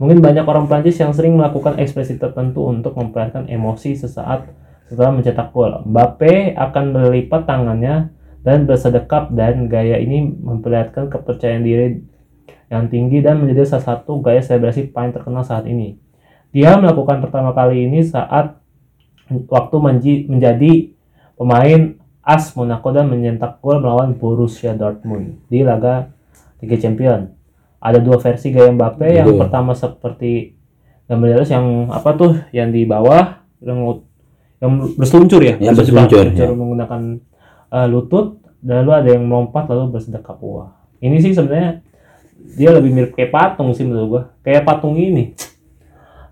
Mungkin banyak orang Prancis yang sering melakukan ekspresi tertentu untuk memperlihatkan emosi sesaat setelah mencetak gol. Mbappe akan melipat tangannya dan bersedekap dan gaya ini memperlihatkan kepercayaan diri yang tinggi dan menjadi salah satu gaya selebrasi paling terkenal saat ini. Dia melakukan pertama kali ini saat waktu menjadi pemain AS Monaco dan mencetak gol melawan Borussia Dortmund di laga Liga Champion. Ada dua versi gaya Mbappe. Yang Betul. pertama seperti atas yang apa tuh yang di bawah yang yang berseluncur ya, Yang berseluncur, berseluncur ya. menggunakan eh, lutut dan lalu ada yang melompat lalu bersedekap wah. Ini sih sebenarnya dia lebih mirip kayak patung sih menurut gua. Kayak patung ini.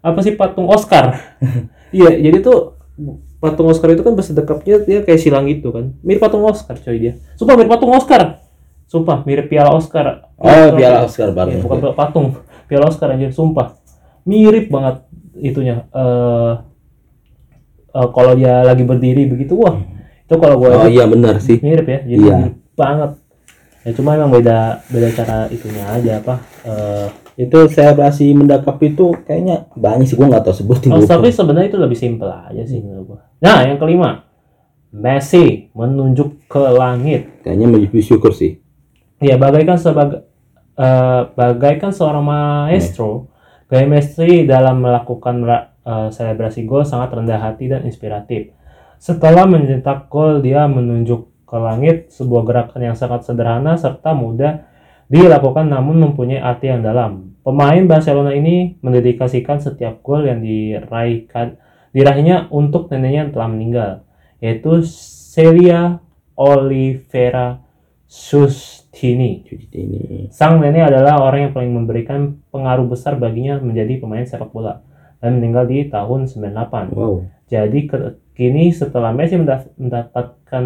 Apa sih patung Oscar? [laughs] Iya, jadi tuh patung Oscar itu kan bersedekapnya dia kayak silang gitu kan. Mirip patung Oscar coy dia. Sumpah mirip patung Oscar. Sumpah mirip piala Oscar. oh piala Oscar baru Iya, bukan patung. Piala Oscar anjir, sumpah. Mirip banget itunya. Eh eh, kalau dia lagi berdiri begitu wah. Itu kalau gua oh iya benar sih mirip ya jadi Iya. mirip banget ya cuma emang beda beda cara itunya aja apa eh itu selebrasi mendakap itu kayaknya banyak sih gua nggak tahu sebutin oh, tapi sebenarnya itu lebih simpel aja sih menurut gua. Nah yang kelima Messi menunjuk ke langit. Kayaknya bersyukur sih. Ya bagaikan sebagai eh, bagaikan seorang maestro gaya Messi dalam melakukan eh, selebrasi gol sangat rendah hati dan inspiratif. Setelah mencetak gol dia menunjuk ke langit sebuah gerakan yang sangat sederhana serta mudah dilakukan namun mempunyai arti yang dalam. Pemain Barcelona ini mendedikasikan setiap gol yang diraihkan diraihnya untuk neneknya yang telah meninggal, yaitu Celia Oliveira Sustini. Sang nenek adalah orang yang paling memberikan pengaruh besar baginya menjadi pemain sepak bola dan meninggal di tahun 98. wow Jadi kini setelah Messi menda- mendapatkan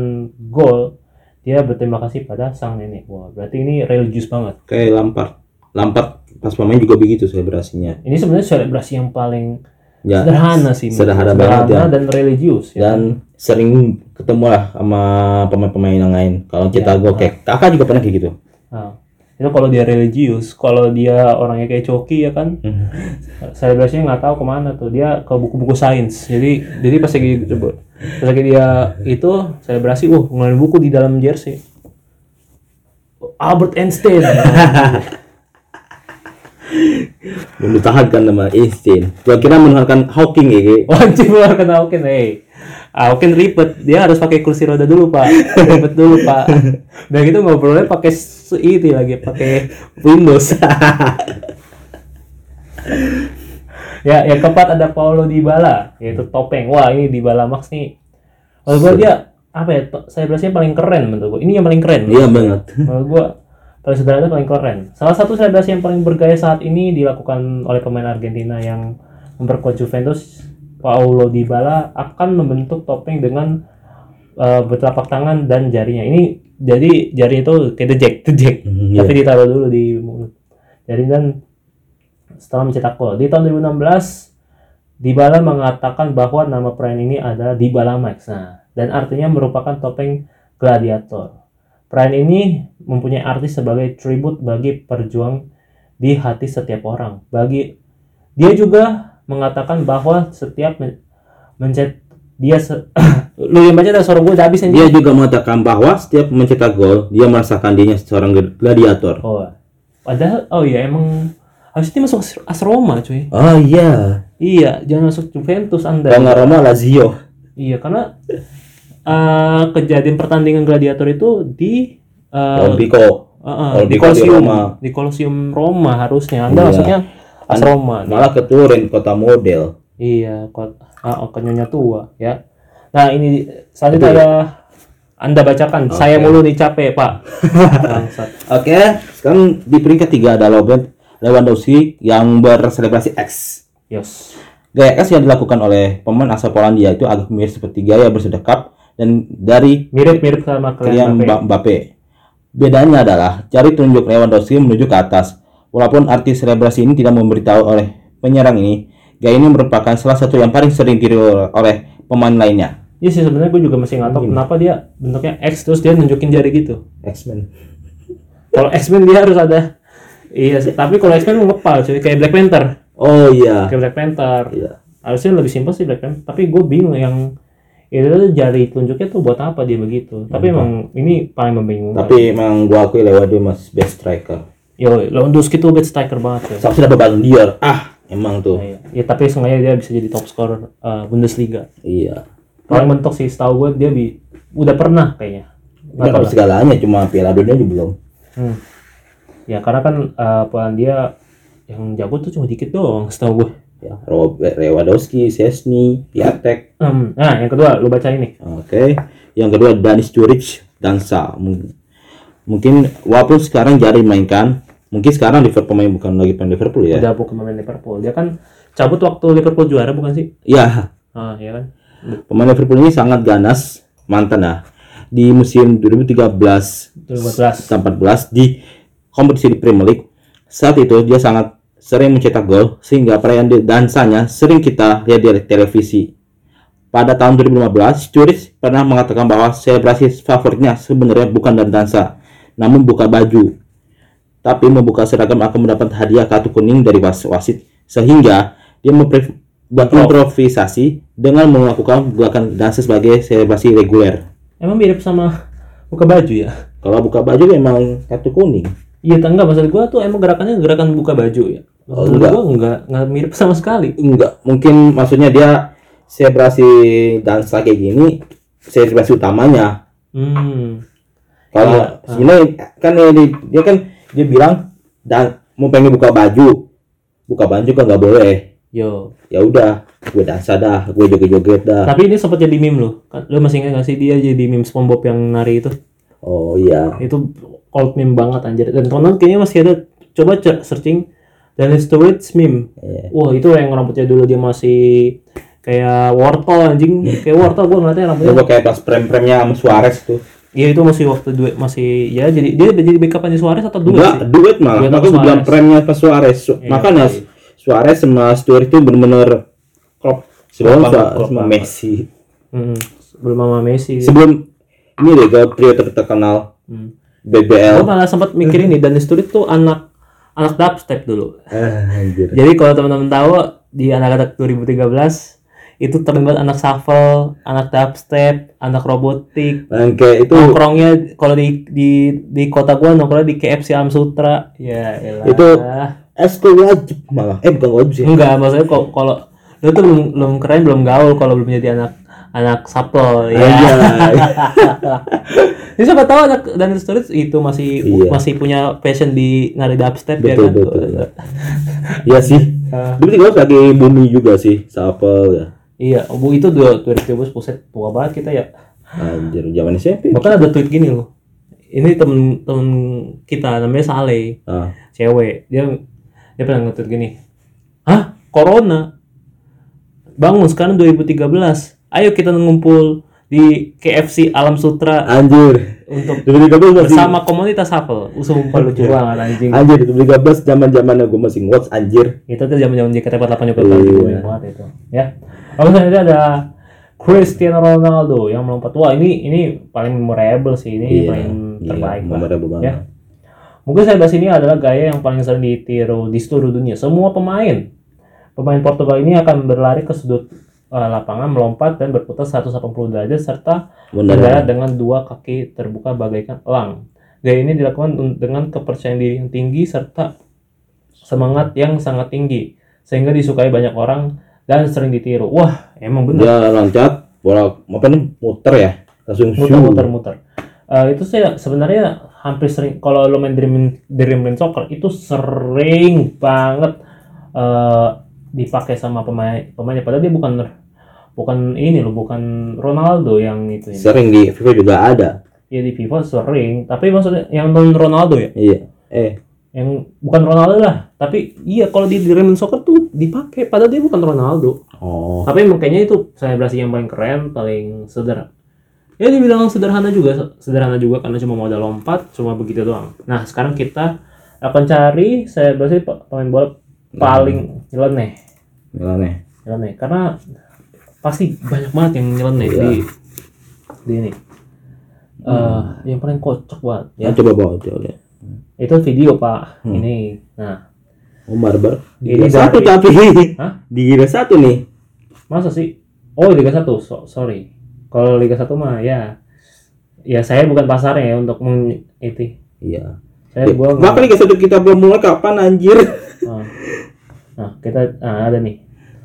gol, dia berterima kasih pada sang nenek. Wah, berarti ini religius banget. kayak Lampard Lampard pas pemain juga begitu selebrasinya Ini sebenarnya selebrasi yang paling ya sederhana sih. sederhana banget ya. dan religius. Ya. dan sering ketemu lah sama pemain-pemain yang lain kalau cetak Ya. gol kayak kakak juga pernah kayak gitu Nah, itu kalau dia religius, kalau dia orangnya kayak Coki ya kan, [laughs] selebrasinya nggak tahu ke mana tuh. Dia ke buku-buku sains. Jadi jadi pas lagi pas lagi dia itu selebrasi, uh ngeluarin buku di dalam jersey. Albert Einstein. [laughs] mempertahankan nama Einstein gua kira mendengarkan Hawking ya [laughs] Wajib kena oke nih. Ah mungkin ribet. Dia harus pakai kursi roda dulu pak. Ribet dulu pak. Dan gitu ngobrolnya pakai ini lagi pakai Windows. [laughs] Ya yang keempat ada Paulo Dybala yaitu topeng. Wah ini Dybala Max nih. Menurut gua dia apa ya saya berasnya paling keren menurut gua. Ini yang paling keren. Iya banget. menurut gua paling sederhana paling keren. Salah satu selebrasi yang paling bergaya saat ini dilakukan oleh pemain Argentina yang memperkuat Juventus Paulo Dybala akan membentuk topeng dengan eh, bertelapak tangan dan jarinya. Ini jadi jari itu kayak the jack the jack. Hmm, iya. tapi ditaruh dulu di mulut. Jari dan setelah mencetak gol. Di tahun 2016 Dybala mengatakan bahwa nama perayaan ini adalah Dybala Max. Nah dan artinya merupakan topeng gladiator. Perayaan ini mempunyai arti sebagai tribut bagi perjuang di hati setiap orang. Bagi dia juga mengatakan bahwa setiap men- mencet dia se- [coughs] lu yang baca suara gue udah habis anjing. Dia juga mengatakan bahwa setiap mencetak gol, dia merasakan dirinya seorang gladiator. Oh, padahal oh iya emang harusnya masuk as- Roma cuy. Oh iya. Iya, jangan masuk Juventus Anda. Nggak Roma Lazio. Iya, karena eh, kejadian pertandingan gladiator itu di Olympico. eh, eh, Olympico di di Colosseum, Roma. di Colosseum Roma harusnya. Anda Iya. masuknya AS Roma. Malah ke Turin, kota model. Iya, kok ah, oh, ke Nyonya tua ya. Nah, ini selanjutnya ada Anda bacakan. Saya mulu nih capek, Pak. [laughs] Oke, sekarang di peringkat tiga ada Robert Lewandowski yang berselebrasi X. Yos. Gaya X yang dilakukan oleh pemain asal Polandia itu agak mirip seperti gaya bersedekap dan dari Mirip-mirip sama Kylian kalian Mbappe. Mba- Mbappe. Bedanya adalah jari telunjuk Lewandowski menuju ke atas. Walaupun arti selebrasi ini tidak memberitahu oleh penyerang ini, gaya ini merupakan salah satu yang paling sering ditiru oleh pemain lainnya. Iya sih sebenarnya gue juga masih nggak tahu kenapa dia bentuknya X terus dia nunjukin jari gitu. X-Men. Kalau X-Men dia harus ada Iya, sih. tapi kalau X-Men mau ngepal cuy kayak Black Panther. Oh iya. Kayak Black Panther. Iya. Harusnya lebih simpel sih Black Panther, tapi gue bingung yang itu tuh jari telunjuknya tuh buat apa dia begitu. Tapi emang ini paling membingungkan. Tapi emang gua akui Lewandowski masih best striker. Yo, Lewandowski tuh bad striker banget cuy. Sampai dapat Ballon d'Or. Ah, emang tuh. Iya. Ya tapi sengaja dia bisa jadi top scorer uh, Bundesliga. Iya. Paling mentok sih setahu gue dia bi udah pernah kayaknya. Nggak Nggak tahu segalanya, cuma Piala Dunia juga belum. Hmm. Ya karena kan uh, Polandia yang jago tuh cuma dikit doang setahu gue. Ya, Robert Lewandowski, Szczesny, Piatek. Hmm. Nah yang kedua lu baca ini. Oke. Yang kedua Danis Juric, Dansa. Mung- Mungkin walaupun sekarang jarang mainkan, mungkin sekarang Liverpool pemain bukan lagi pemain Liverpool ya. Udah bukan pemain Liverpool. Dia kan cabut waktu Liverpool juara bukan sih? Iya, Ah ya kan. pemain Liverpool ini sangat ganas mantan nah. Di musim 2013 2014. 14 di kompetisi di Premier League. Saat itu dia sangat sering mencetak gol sehingga perayaan dansanya sering kita lihat di televisi. Pada tahun 2015, Juric pernah mengatakan bahwa selebrasi favoritnya sebenarnya bukan dari dansa, namun buka baju. Tapi membuka seragam akan mendapat hadiah kartu kuning dari was- wasit, sehingga dia improvisasi dengan melakukan gerakan dansa sebagai selebrasi reguler. Emang mirip sama buka baju ya? Kalau buka baju memang kartu kuning. Iya, enggak maksud gua tuh emang gerakannya gerakan buka baju ya. Oh, enggak. gua enggak enggak mirip sama sekali. enggak mungkin maksudnya dia selebrasi dansa kayak gini selebrasi utamanya Hmm. Kalau Iya. sebenarnya kan dia, dia kan dia bilang dan mau pengen buka baju buka baju kan nggak boleh Yo. ya udah gue dansa dah gue joget-joget dah Tapi ini sempat jadi meme loh. Kan lu masih ingat gak sih dia jadi meme SpongeBob yang nari itu? oh iya Itu old meme banget anjir. Dan teman kayaknya masih ada coba searching dan storage meme. Iya. Wah, itu yang rambutnya dulu dia masih kayak wortel anjing, kayak wortel gua ngeliatnya rambutnya. Coba kayak pas prem-premnya Suarez tuh Iya itu masih waktu duet masih ya jadi dia jadi backup di Suarez atau duet enggak sih? duet malah Duet makanya gue bilang premnya pas Suarez Su- Iya, makanya iya. Suarez sama Stewart itu bener-bener Klop. sebelum Klop sama. Messi Hmm, sebelum sama Messi. sebelum ini deh gue trio terkenal Hmm. BBL Gua malah sempat mikir ini dan Sturridge tuh anak anak dubstep dulu. Anjir. Jadi kalau teman-teman tahu di anak-anak 2013 itu terlibat anak shuffle, anak dubstep, anak robotik. Dan kayak itu Nongkrongnya kalau di di di kota gua nongkrongnya di KFC Am Sutra. Ya elah. Itu ekskul wajib malah. Eh bukan wajib sih. enggak maksudnya kok kalau lu tuh belum belum keren belum gaul kalau belum jadi anak anak sapel ya. Jadi [laughs] siapa tahu anak Daniel Sturridge itu masih Iya. masih punya passion di nari dubstep ya Betul, kan. betul. [laughs] Iya sih. Dulu juga lagi bumi juga sih, Sapel ya. Iya, Bu itu dua 2013 puset tua banget kita ya. Anjir, zaman SMP. Bahkan ada tweet gini loh. Ini temen temen kita namanya Saleh, Ah, cewek. Dia dia pernah nge-tweet gini. Hah? Corona? Bangun sekarang 2013. Ayo kita ngumpul di KFC Alam Sutra anjir. untuk 2013 masih bersama komunitas Shuffle. Sumpah [laughs] lucu banget anjing. Anjir, 2013 zaman-zamannya gue masih watch anjir. Itu tuh zaman-zaman JKT48 juga Iya. banget itu. Ya. Lalu selanjutnya ada Cristiano Ronaldo yang melompat. Wah, ini ini paling memorable sih. Ini Iya, paling terbaik lah. memorable banget. Ya. Mungkin saya bahas ini adalah gaya yang paling sering ditiru di seluruh dunia. Semua pemain pemain Portugal ini akan berlari ke sudut eh, lapangan, melompat dan berputar 180 derajat serta bergerak dengan dua kaki terbuka bagaikan elang. Gaya ini dilakukan dengan kepercayaan diri yang tinggi serta semangat yang sangat tinggi sehingga disukai banyak orang dan sering ditiru. Wah, emang benar. Dia loncat, bola apa nih muter ya, langsung muter shoot. muter muter Eh, itu saya sebenarnya hampir sering kalau lo main Dream Dreamland Soccer itu sering banget eh, dipakai sama pemain pemainnya padahal dia bukan bukan ini loh bukan Ronaldo yang itu ini. Sering di FIFA juga ada. ya di FIFA sering tapi maksudnya yang non Ronaldo ya Iya. Eh, yang bukan Ronaldo lah tapi iya kalau di Dreamland Soccer tuh dipakai padahal dia bukan Ronaldo oh. tapi emang kayaknya itu selebrasi yang paling keren paling sederhana ya dibilang sederhana juga sederhana juga karena cuma modal lompat cuma begitu doang nah sekarang kita akan cari selebrasi pe- pemain bola paling nyeleneh Gimana? nyeleneh karena pasti banyak banget yang nyeleneh Iya. di di ini Eh, yang paling kocak banget ya Ya. coba bawa coba itu video pak Hmm. ini nah Oh, barbar. Di Ini Liga satu tapi. [laughs] Hah? Di Liga satu nih. Masa sih? Oh, Liga 1. So- sorry. Kalau Liga 1 mah ya ya saya bukan pasarnya ya untuk meng itu. Iya. Saya gua nggak- Bahkan Liga satu kita belum mulai kapan anjir? Ah. Nah, kita nah, ada nih.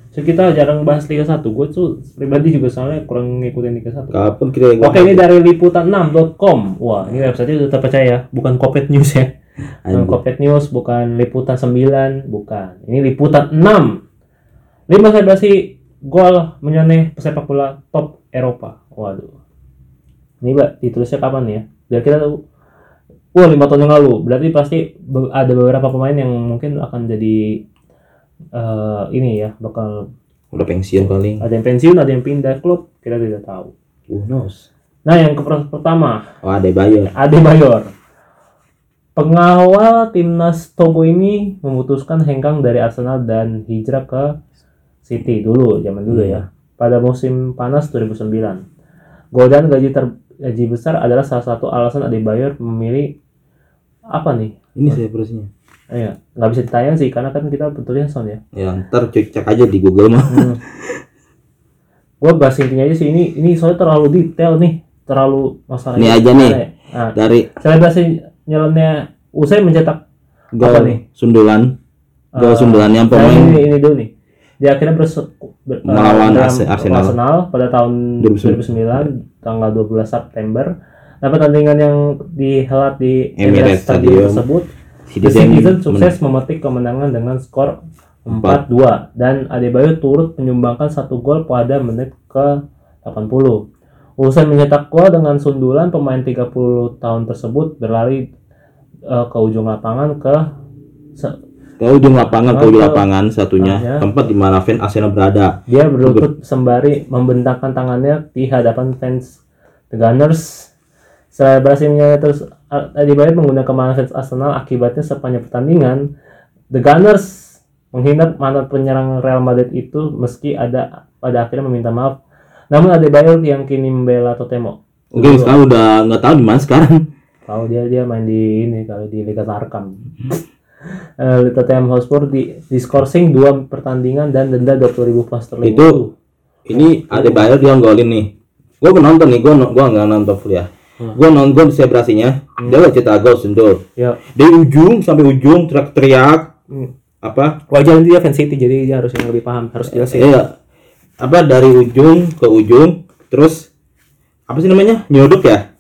So, kita jarang bahas Liga 1. Gue tuh pribadi juga soalnya kurang ngikutin Liga 1. Kapan kita Oke, ini dari liputan6.com. Wah, ini website itu terpercaya, bukan Kopet News ya. Bukan. Kopet News, bukan liputan 9, bukan. Ini liputan 6. 5 selebrasi gol menyeneh pesepak bola top Eropa. Waduh. Ini, Mbak, ditulisnya kapan ya? Biar kita tahu. Wah, 5 tahun yang lalu. Berarti pasti ada beberapa pemain yang mungkin akan jadi eh, ini ya, bakal Udah pensiun paling. ada yang pensiun, ada yang pindah klub, kita tidak tahu. Who knows? Nah, yang ke pertama, Oh, ada bayar. Ade Bayor. Pengawal timnas Togo ini memutuskan hengkang dari Arsenal dan hijrah ke City dulu, zaman dulu ya. Pada musim panas 2009. Godaan gaji ter gaji besar adalah salah satu alasan Ade Bayor memilih apa nih? Ini saya persnya. Iya, nggak bisa ditayang sih karena kan kita betulnya sound ya. Ya, ntar cek, cek aja di Google mah. Hmm. Gue bahas intinya aja sih ini ini soalnya terlalu detail nih, terlalu masalah. Ini aja nih. Nah, Dari selebrasi nyelennya usai mencetak gol Apa nih? sundulan. Gol Eh, sundulan yang nah, pemain ini, ini dulu nih. Dia akhirnya berse- ber- Melawan dalam Ars- Arsenal. pada tahun 2009. 2009 tanggal 12 September. Nah, pertandingan yang dihelat di Emirates Stadium tersebut, The Citizen sukses memetik kemenangan dengan skor 4-2 dan Adebayo turut menyumbangkan satu gol pada menit ke 80. Usai mencetak gol dengan sundulan, pemain 30 tahun tersebut berlari eh, ke ujung lapangan ke se- ke ujung lapangan ke ujung lapangan satunya tengahnya. tempat di mana fan Arsenal berada. Dia berlutut sembari membentangkan tangannya di hadapan fans The Gunners. Selebrasinya terus Adebayo menggunakan mantan fans Arsenal akibatnya sepanjang pertandingan The Gunners menghina mantan penyerang Real Madrid itu meski ada pada akhirnya meminta maaf. Namun Adebayo yang kini membela Tottenham. Mungkin sekarang udah nggak tahu di mana sekarang. Tahu dia dia main di ini kali di Liga Tarkam. [laughs] Eh, Tottenham Hotspur di diskorsing dua pertandingan dan denda 20.000 pound sterling. Itu- Ini ada bayar dia golin nih. Gue nonton nih, gue gue nggak nonton full ya. Hmm. Gue nonton selebrasinya, dia udah cetak gol sundul. Ya, Dari ujung sampai ujung teriak-teriak Hmm. apa? wajar dia fans City jadi dia harus yang lebih paham harus jelasin Iya. Apa dari ujung ke ujung terus apa sih namanya nyodok ya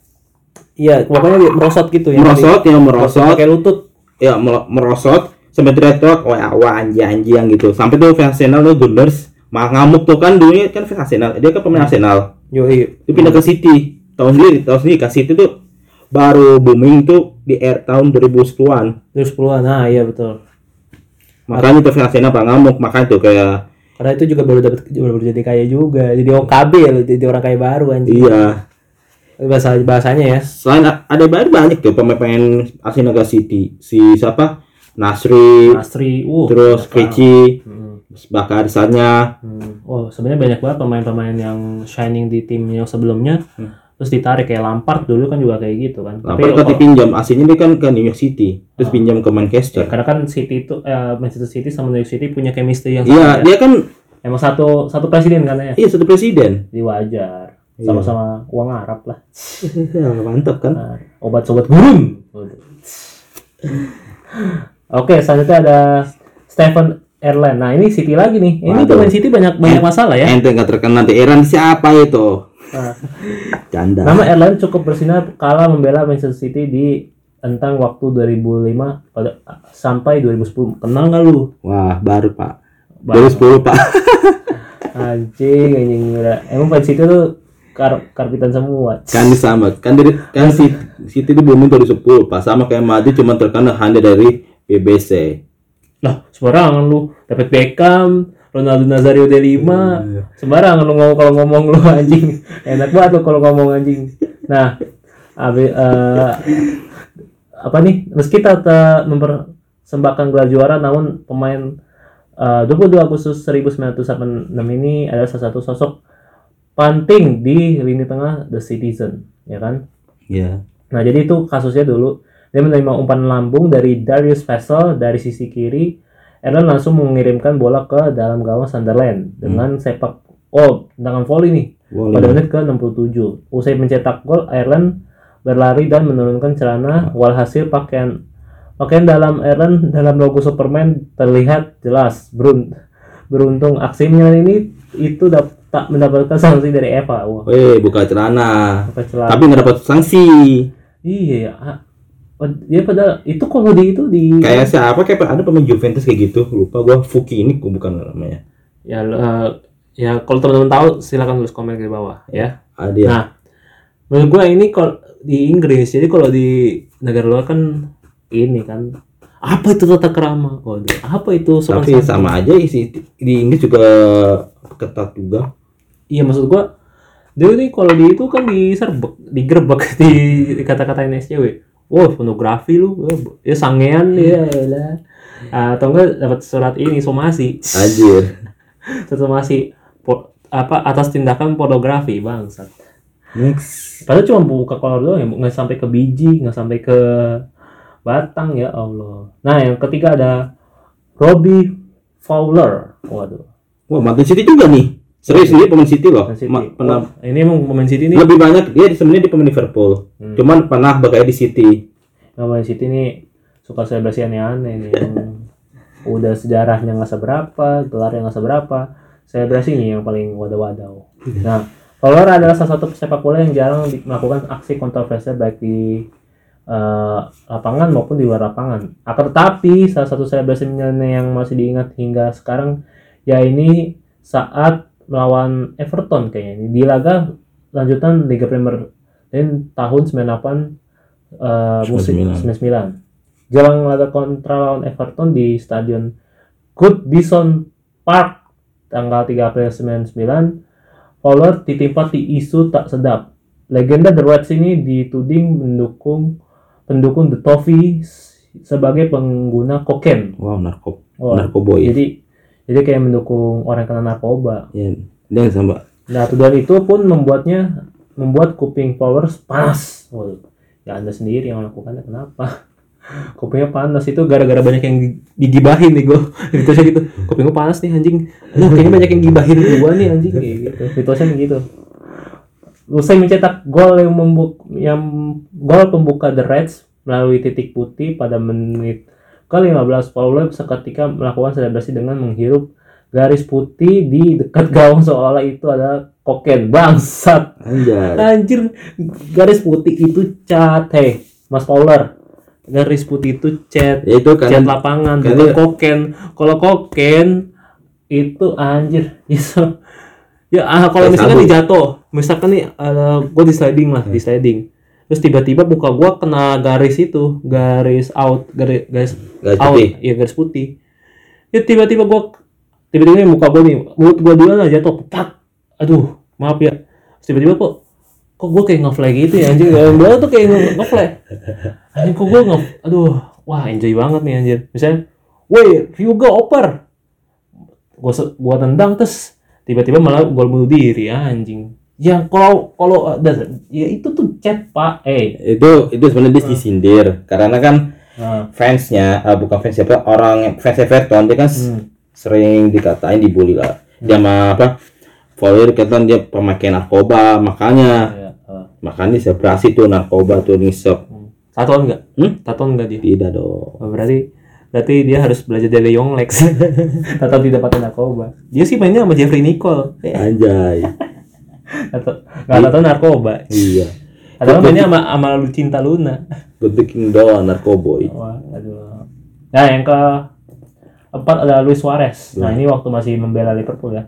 Iya, pokoknya merosot gitu ya. merosot ya merosot Pakai lutut. ya merosot sampai teriak-teriak wah wah anjing anjing gitu sampai tuh fans Arsenal tuh Gunners malah ngamuk tuh kan dulunya kan fans Arsenal dia kan pemain Arsenal Yoi. dia pindah ke City tahun sendiri tahun sendiri ke City tuh baru booming tuh di air tahun 2010-an Terus puluhan. Nah, iya betul. makanya tuh Arsenal pada ngamuk makanya tuh kayak Karena itu juga baru dapat baru baru jadi kaya juga. Jadi OKB ya jadi orang kaya baru anjing. iya Bahasa bahasanya ya. selain ada banyak banyak tuh pemain-pemain Arsenal ke City si siapa Nasri Astri, uh. terus Keci Hmm. bakar misalnya Hmm. Oh, sebenarnya banyak banget pemain-pemain yang shining di tim yang sebelumnya. Hmm. Terus ditarik kayak Lampard dulu kan juga kayak gitu kan. Lampard kan kalau- dipinjam aslinya dia kan ke New York City terus Ah. pinjam ke Manchester karena kan City itu eh, Manchester City sama New York City punya chemistry yang iya sama ya. dia kan Emang satu satu presiden kan ya. iya satu presiden Jadi wajar. Iya. Sama-sama uang Arab lah. [laughs] mantap kan Nah, obat sobat gurun. Oke, selanjutnya ada Stephen Erland. Nah, ini City lagi nih. Ini pemain City banyak banyak masalah ya. ente nggak terkenal di Iran siapa itu [laughs] canda nama Erland cukup bersinar kala membela Manchester City di tentang waktu 2005 pada sampai 2010. Kenal nggak lu? wah baru pak Baru. 2010 pak [laughs] Anjing, anjing udah. Emang fans City tuh kar karbitan semua. kan sama kan dari kan City, City itu booming 2010 pak sama kayak Madrid cuma terkenal hanya dari BBC Lah, sembarangan lu. Dapat Beckham, Ronaldo Nazario de Lima, sembarangan lu ngomong kalau ngomong lu anjing. Enak banget lu kalau ngomong anjing. Nah, abi, eh, apa nih? Meski tak mempersembahkan gelar juara, namun pemain eh, 22 Agustus 1986 ini adalah salah satu sosok penting di lini tengah The Citizen, ya kan? ya Nah, jadi itu kasusnya dulu. Dia menerima umpan lambung dari Darius Vassell dari sisi kiri. Erland langsung mengirimkan bola ke dalam gawang Sunderland dengan sepak oh tendangan volley nih Volley. pada menit ke-67. Usai mencetak gol, Ireland berlari dan menurunkan celana walhasil pakaian pakaian dalam Ireland dalam logo Superman terlihat jelas. Berun- beruntung aksinya ini itu tak mendapatkan sanksi dari Eva. Wah, Weh, buka celana pakai celana. tapi nggak dapat sanksi Iya pad- Ya padahal itu kalau di itu di kayak siapa kayak ada pemain Juventus kayak gitu lupa gua Fuki ini bukan namanya ya eh, ya kalau teman-teman tahu silakan tulis komen di bawah ya. ada ya Nah, menurut gua ini kalau di Inggris jadi kalau di negara luar kan ini kan apa itu tata kerama? Waduh, apa itu sopan tapi santun? sama aja isi di Inggris juga ketat juga Iya maksud gua dia ini kalau di itu kan diserbek, digerebek di, [laughs] di kata-katain SCW. Wah, pornografi lu. Wah, Ya sangean ya lah. Atau enggak dapat surat ini somasi. anjir [laughs] somasi po- apa atas tindakan pornografi bangsat. next Padahal cuma buka kolor doang ya, nggak sampai ke biji, nggak sampai ke batang ya Allah. Nah, yang ketiga ada Robbie Fowler. Waduh. wah mantan City juga nih serius dia pemain City loh City. Ma- pernah Oh, ini emang pemain City nih. lebih banyak dia sebenarnya di pemain Liverpool Hmm. cuman pernah bekerja di City Pemain City ini suka selebrasi aneh-aneh nih. Yang [laughs] udah sejarahnya nggak seberapa, gelarnya nggak seberapa, selebrasinya yang paling wadaw-wadaw. Nah, Fowler adalah salah satu sepak bola yang jarang melakukan aksi kontroversial baik di eh, lapangan maupun di luar lapangan. Akan tetapi salah satu selebrasinya yang masih diingat hingga sekarang ya ini saat melawan Everton kayaknya ini di laga lanjutan Liga Premier dan tahun 98 eh, musim 99. Jelang laga kontra lawan Everton di Stadion Goodison Park tanggal 3 April 99 Fowler ditimpa di isu tak sedap. Legenda The Reds ini dituding mendukung pendukung The Toffee sebagai pengguna kokain. wow narkop Oh, narkoboy Jadi jadi kayak mendukung orang kena narkoba. ya dia sama Nah, tuduhan itu pun membuatnya membuat kuping Flowers panas. Waduh, ya Anda sendiri yang melakukannya kenapa? [laughs] Kupingnya panas itu gara-gara banyak yang di- digibahin nih gue. [laughs] Ditosnya gitu. Kuping gue panas nih anjing. Lah kayaknya banyak yang gibahin gue nih anjing kayak gitu. Ditosnya gitu. Usai mencetak gol yang membuk yang gol pembuka The Reds melalui titik putih pada menit ke-15 Fowler seketika melakukan selebrasi dengan menghirup garis putih di dekat [laughs] gawang seolah itu adalah koken bangsat. Anjay. anjir garis putih itu cat hei. Mas Fowler garis putih itu cat Ya itu kan cat lapangan kan bukan koken kalau koken itu anjir [laughs] itu ya ah, kalau misalkan sabun. nih jatuh misalkan nih gue di sliding lah di sliding terus tiba-tiba muka gue kena garis itu garis out garis garis Garis out. putih. ya garis putih. Ya tiba-tiba gue tiba-tiba muka gue nih mulut gue duluan lah jatuh pak aduh maaf ya. Tiba-tiba kok kok gue kayak nge-fly gitu ya anjir yang tuh kayak nge- nge-fly anjir kok gue nge aduh. Wah enjoy banget nih anjir. Misalnya woi Hyuga oper. Gue gua tendang terus tiba-tiba malah gol bunuh diri anjing ya kalau kalau ada ya itu tuh chat pak. Eh. Itu itu sebenarnya dia disindir. Karena kan nah, fansnya ah, bukan fans siapa orang fans Everton dia kan hmm. sering dikatain dibully lah. Dia sama apa? Fowler dikatain dia pemakai narkoba makanya. Ya, eh. makanya dia berhasil tuh narkoba tuh nisep tatoan enggak Hmm? tatoan enggak dia? Tidak dong. Oh, berarti berarti dia harus belajar dari Young Lex. [laughs] Atau tidak pakai narkoba. Dia sih mainnya sama Jeffrey Nicole. Eh, anjay [laughs] atau nggak tahu narkoba iya atau mainnya sama sama Lucinta Luna good looking doang narkoboy Wah, aduh. Nah, yang ke empat ada Luis Suarez. Nah, ini waktu masih membela Liverpool ya.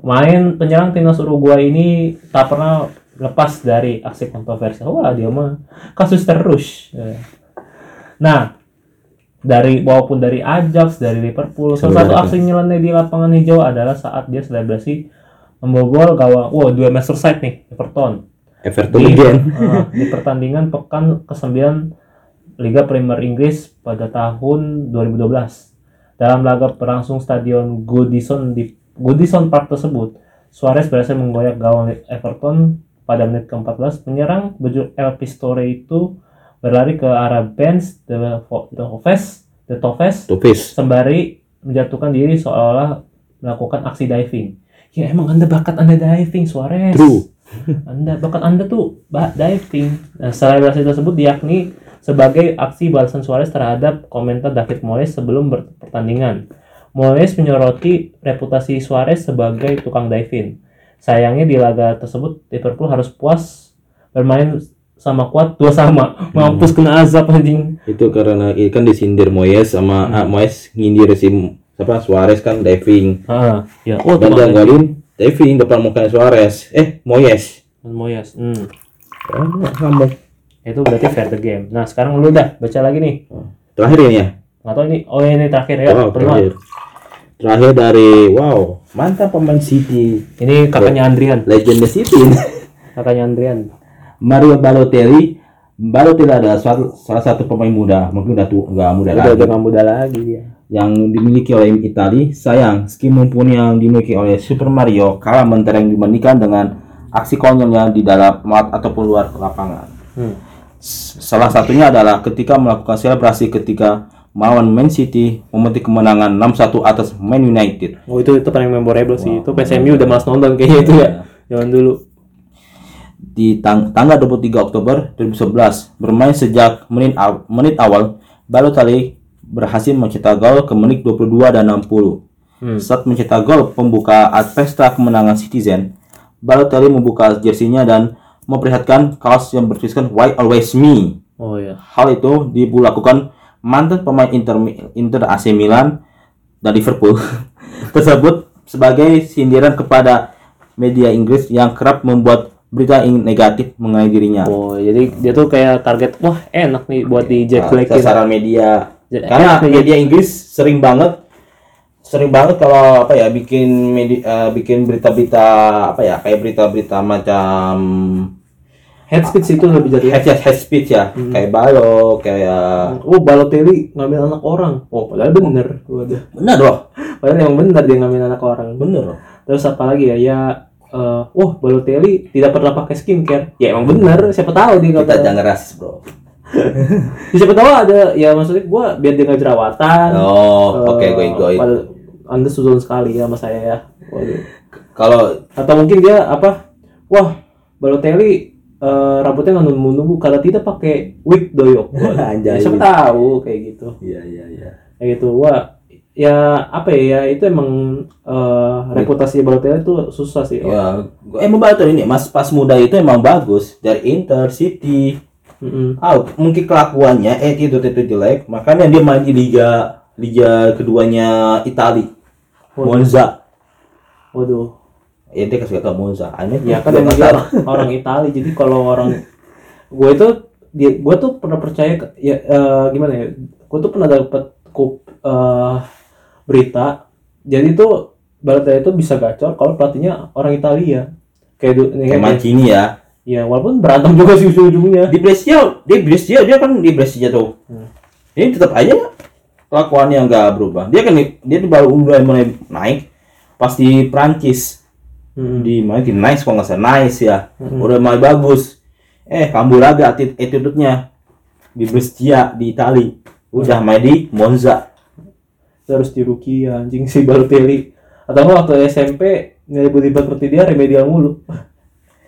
Main penyerang timnas Uruguay ini tak pernah lepas dari aksi kontroversial. Wah, dia mah kasus terus. Ya. Nah, dari walaupun dari Ajax, dari Liverpool, salah satu aksi nyeleneh di lapangan hijau adalah saat dia selebrasi membobol gawang. Wah, dua Master Side nih, Everton Everton di, again eh, [laughs] di pertandingan pekan ke-9 Liga Premier Inggris pada tahun 2012. Dalam laga berlangsung stadion Goodison di Goodison Park tersebut, Suarez berhasil menggoyak gawang Everton pada menit ke-14. Penyerang baju El Pistore itu berlari ke arah bench The, The Toffees, The Tupis sembari menjatuhkan diri seolah melakukan aksi diving. Ya emang anda bakat anda diving Suarez. True. [laughs] Anda bakat anda tuh diving. Nah, selebrasi tersebut diakini sebagai aksi balasan Suarez terhadap komentar David Moyes sebelum pertandingan. Moyes menyoroti reputasi Suarez sebagai tukang diving. Sayangnya di laga tersebut Liverpool harus puas bermain sama kuat dua sama. Mampus kena azab anjing. itu karena kan disindir Moyes sama ah, Moyes nyindir si siapa Suarez kan diving Ah, ya. Oh, dan diving. depan mukanya Suarez eh Moyes Moyes. Hmm. oh, kamu Itu berarti fair the game. Nah, sekarang lu dah baca lagi nih. terakhir ini ya Nggak tahu ini. Oh, ini terakhir ya. Penuh. terakhir terakhir dari wow mantap pemain City Ini kakaknya Andrian. legenda City [laughs] Kakaknya Andrian. Mario Balotelli Balotelli adalah salah satu pemain muda mungkin udah tua nggak muda Udah lagi udah nggak muda lagi dia. Yang dimiliki oleh Itali sayang skill mumpuni yang dimiliki oleh Super Mario kalah mentereng dibandingkan dengan aksi konyolnya di dalam mat ataupun luar lapangan Hmm. Salah satunya adalah ketika melakukan selebrasi ketika melawan Man City memetik kemenangan 6-1 atas Man United Oh itu itu paling memorable sih. Itu PSMU udah malas nonton kayaknya itu ya. Jangan dulu. di tang- tanggal 23 Oktober 2011 bermain sejak menit, aw- menit awal Balotelli berhasil mencetak gol ke menit 22 dan 60 Hmm. saat mencetak gol pembuka pesta kemenangan Citizen Balotelli membuka jersinya dan memperlihatkan kaos yang bertuliskan Why Always Me Oh ya. hal itu dilakukan mantan pemain Inter, Inter AC Milan dan Liverpool [laughs] tersebut sebagai sindiran kepada media Inggris yang kerap membuat berita negatif mengenai dirinya. Oh jadi dia tuh kayak target wah enak nih buat di Jack Nah, sasaran media karena nih, media Inggris sering banget sering banget kalau apa ya bikin media eh, bikin berita-berita apa ya kayak berita-berita macam Head speech itu lebih jadi head, head speech ya Hmm. kayak balo kayak Oh Balotelli ngambil anak orang. Oh padahal bener. Waduh. benar loh Padahal emang bener dia ngambil anak orang. bener loh Terus apa lagi ya? Ya eh wah Balotelli tidak pernah pakai skincare. Ya emang bener. Siapa tahu dia kita jangan rasis bro Ya, [laughs] siapa tahu ada ya maksudnya gua biar dia nggak jerawatan. oh oke Eh, gue gue Anda suzon sekali ya sama saya ya. Kalau Atau mungkin dia apa? Wah, Balotelli eh, rambutnya nggak numbu-numbu karena tidak pakai wig doyok. [laughs] Ya, siapa tahu kayak gitu. iya iya iya Kayak gitu. Wah, ya apa ya, ya itu emang eh, reputasi Balotelli itu susah sih. Ya, emang Balotelli ini mas pas muda itu emang bagus dari Inter, City. Mm-mm. Ah, mungkin kelakuannya, attitude itu jelek, makanya dia main di liga liga keduanya Itali, Monza. Waduh. Ya dia kasih kata Monza. Aneh Ya kan dia emang dia [laughs] orang Itali. Jadi kalau orang gue itu dia gue tuh pernah percaya ya eh, gimana ya? Gue tuh pernah dapat kup eh, berita. Jadi tuh Balotelli itu bisa gacor kalau pelatihnya orang Italia. Kayak kayak kayak- Mancini ya. Ya walaupun berantem juga sih ujung-ujungnya. Di Brescia, di Brescia dia kan di Brescia tuh. Hmm. Ini tetap aja kelakuannya nggak berubah. Dia kan dia tuh baru mulai mulai naik pas di Prancis Mm-mm. di mana di Nice kalau nggak salah Nice ya. Hmm. Udah mulai bagus. Eh kambuh lagi atti- attitude-nya di Brescia di Itali. Udah main di Monza. terus di Ruki anjing si Balotelli. Atau nggak waktu SMP nilai budi pekerti dia remedial mulu.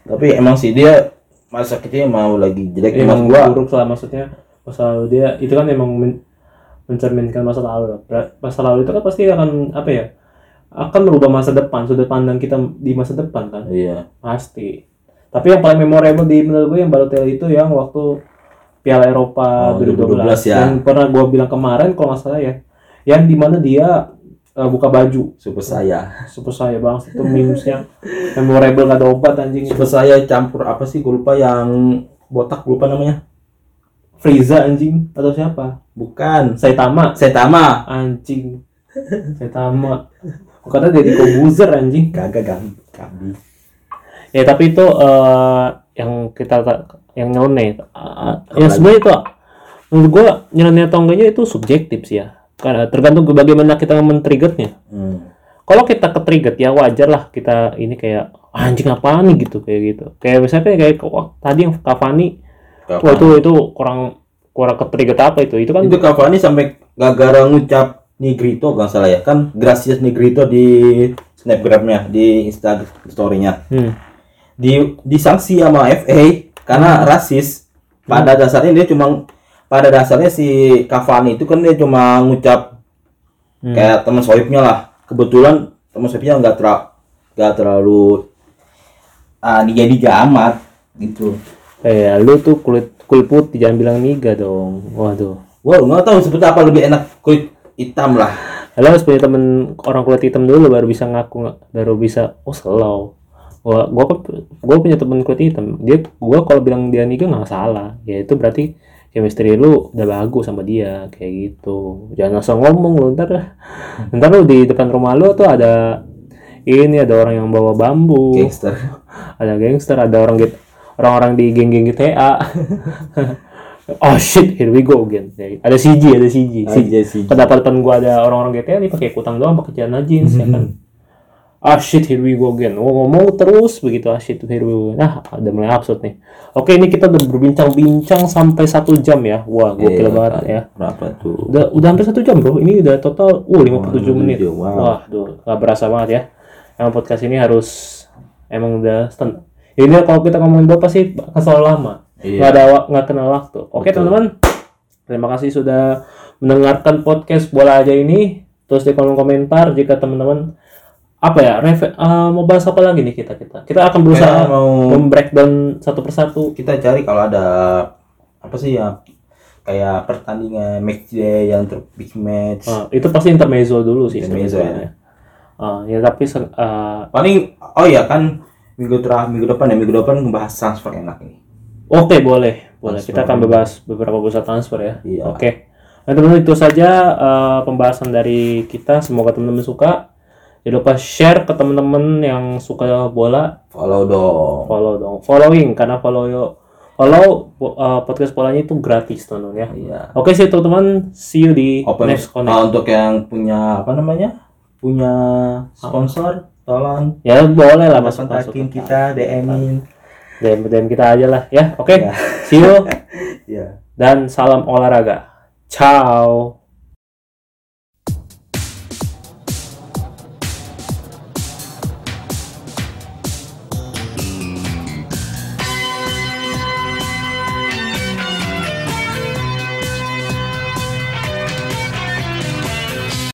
Tapi emang sih dia masa kecil mau lagi jelek emang gua. buruk lah maksudnya masa lalu dia itu kan emang men- mencerminkan masa lalu masa lalu itu kan pasti akan apa ya akan merubah masa depan sudut pandang kita di masa depan kan Iya. pasti tapi yang paling memorable di menurut gue yang Balotelli itu yang waktu Piala Eropa Oh, 2012, 2012 ya. yang pernah gue bilang kemarin kalau nggak salah ya yang di mana dia eh, buka baju Super saya. super saya banget itu memesnya memorable gak ada obat anjing itu Super saya campur apa sih? Gue lupa yang botak gue lupa namanya. Frieza anjing atau siapa Bukan. Saitama Saitama. anjing Saitama kata Deddy Kobuzer anjing Kagak gambi. Gambi. ya tapi itu eh, yang kita yang nyeleneh Eh, ya sebenarnya itu menurut gua nyeleneh atau enggaknya itu subjektif sih ya tergantung ke bagaimana kita men-triggernya. Hmm. kalau kita ke trigger ya wajar lah kita ini kayak "Ah, anjing apa nih? gitu kayak gitu. Kayak misalnya kayak wah, tadi yang Cavani wah itu itu kurang kurang ke trigger apa itu? Itu kan Itu Cavani sampai gara-gara ngucap Negrito gak salah ya. Kan Gracias Negrito di snapgramnya di Insta story-nya hmm, di disanksi sama FA karena rasis. Pada dasarnya dia cuma pada dasarnya si Cavani itu kan dia cuma ngucap Hmm. kayak teman sohibnya lah. Kebetulan teman sohibnya nggak ter nggak terlalu ah dia diga amat gitu. Eh lu tuh kulit kulit putih jangan bilang niga dong. Waduh. Wow, nggak tahu seperti apa lebih enak kulit hitam lah. Lo harus punya temen orang kulit hitam dulu baru bisa ngaku baru bisa oh slow gua gua gua punya temen kulit hitam. Dia gua kalau bilang dia niga nggak salah. Ya itu berarti chemistry lu udah bagus sama dia kayak gitu. Jangan langsung ngomong lu ntar ntar lu di depan rumah lu tuh ada ini ada orang yang bawa bambu. Gangster. ada gangster ada orang gitu orang-orang di geng-geng GTA [laughs] oh shit here we go again. Ada CG ada CG CG kedapatan gua ada orang-orang GTA nih pakai kutang doang pakai celana jeans ya kan ah shit here we go again oh, ngomong terus begitu ah shit here we go nah ada mulai absurd nih. Oke ini kita udah berbincang-bincang sampai satu jam ya. Wah gokil Iya, banget kan. ya. Berapa tuh? udah udah hampir satu jam bro. Ini udah total uh 57 menit. wow. wah duh gak berasa banget ya. Emang podcast ini harus emang udah stand ini kalau kita ngomongin pasti akan selalu lama. Iya. nggak ada nggak kenal waktu. Oke teman-teman terima kasih sudah mendengarkan podcast bola aja ini. Terus di kolom komentar jika teman-teman apa ya reve- eh, mau bahas apa lagi nih kita kita kita akan berusaha Kayak mau membreakdown satu persatu kita cari kalau ada apa sih ya kayak pertandingan match day yang ter big match. Ah, itu pasti intermezzo dulu sih Intermezzo, sebenarnya. Ah, ya tapi ah, Paling oh ya kan minggu terakhir minggu depan ya minggu depan ngebahas transfer enak ini. Oke boleh, boleh. Transfer. Kita akan membahas beberapa bursa transfer ya. Iya. Oke. Nah teman-teman itu saja eh, pembahasan dari kita. Semoga teman-teman suka. Jangan lupa share ke teman-teman yang suka bola. Follow dong. Follow dong. Following karena follow yo follow eh, podcast bolanya itu gratis teman-teman ya. Iya. Oke sih teman-teman. See you di Open next connect. ah, untuk yang punya apa namanya? Punya sponsor, tolong Ya boleh lah masuk masuk. kontakin kita, DM-in. DM DM kita aja lah ya. Oke. Ya. See you [laughs] Ya. dan salam olahraga. Ciao.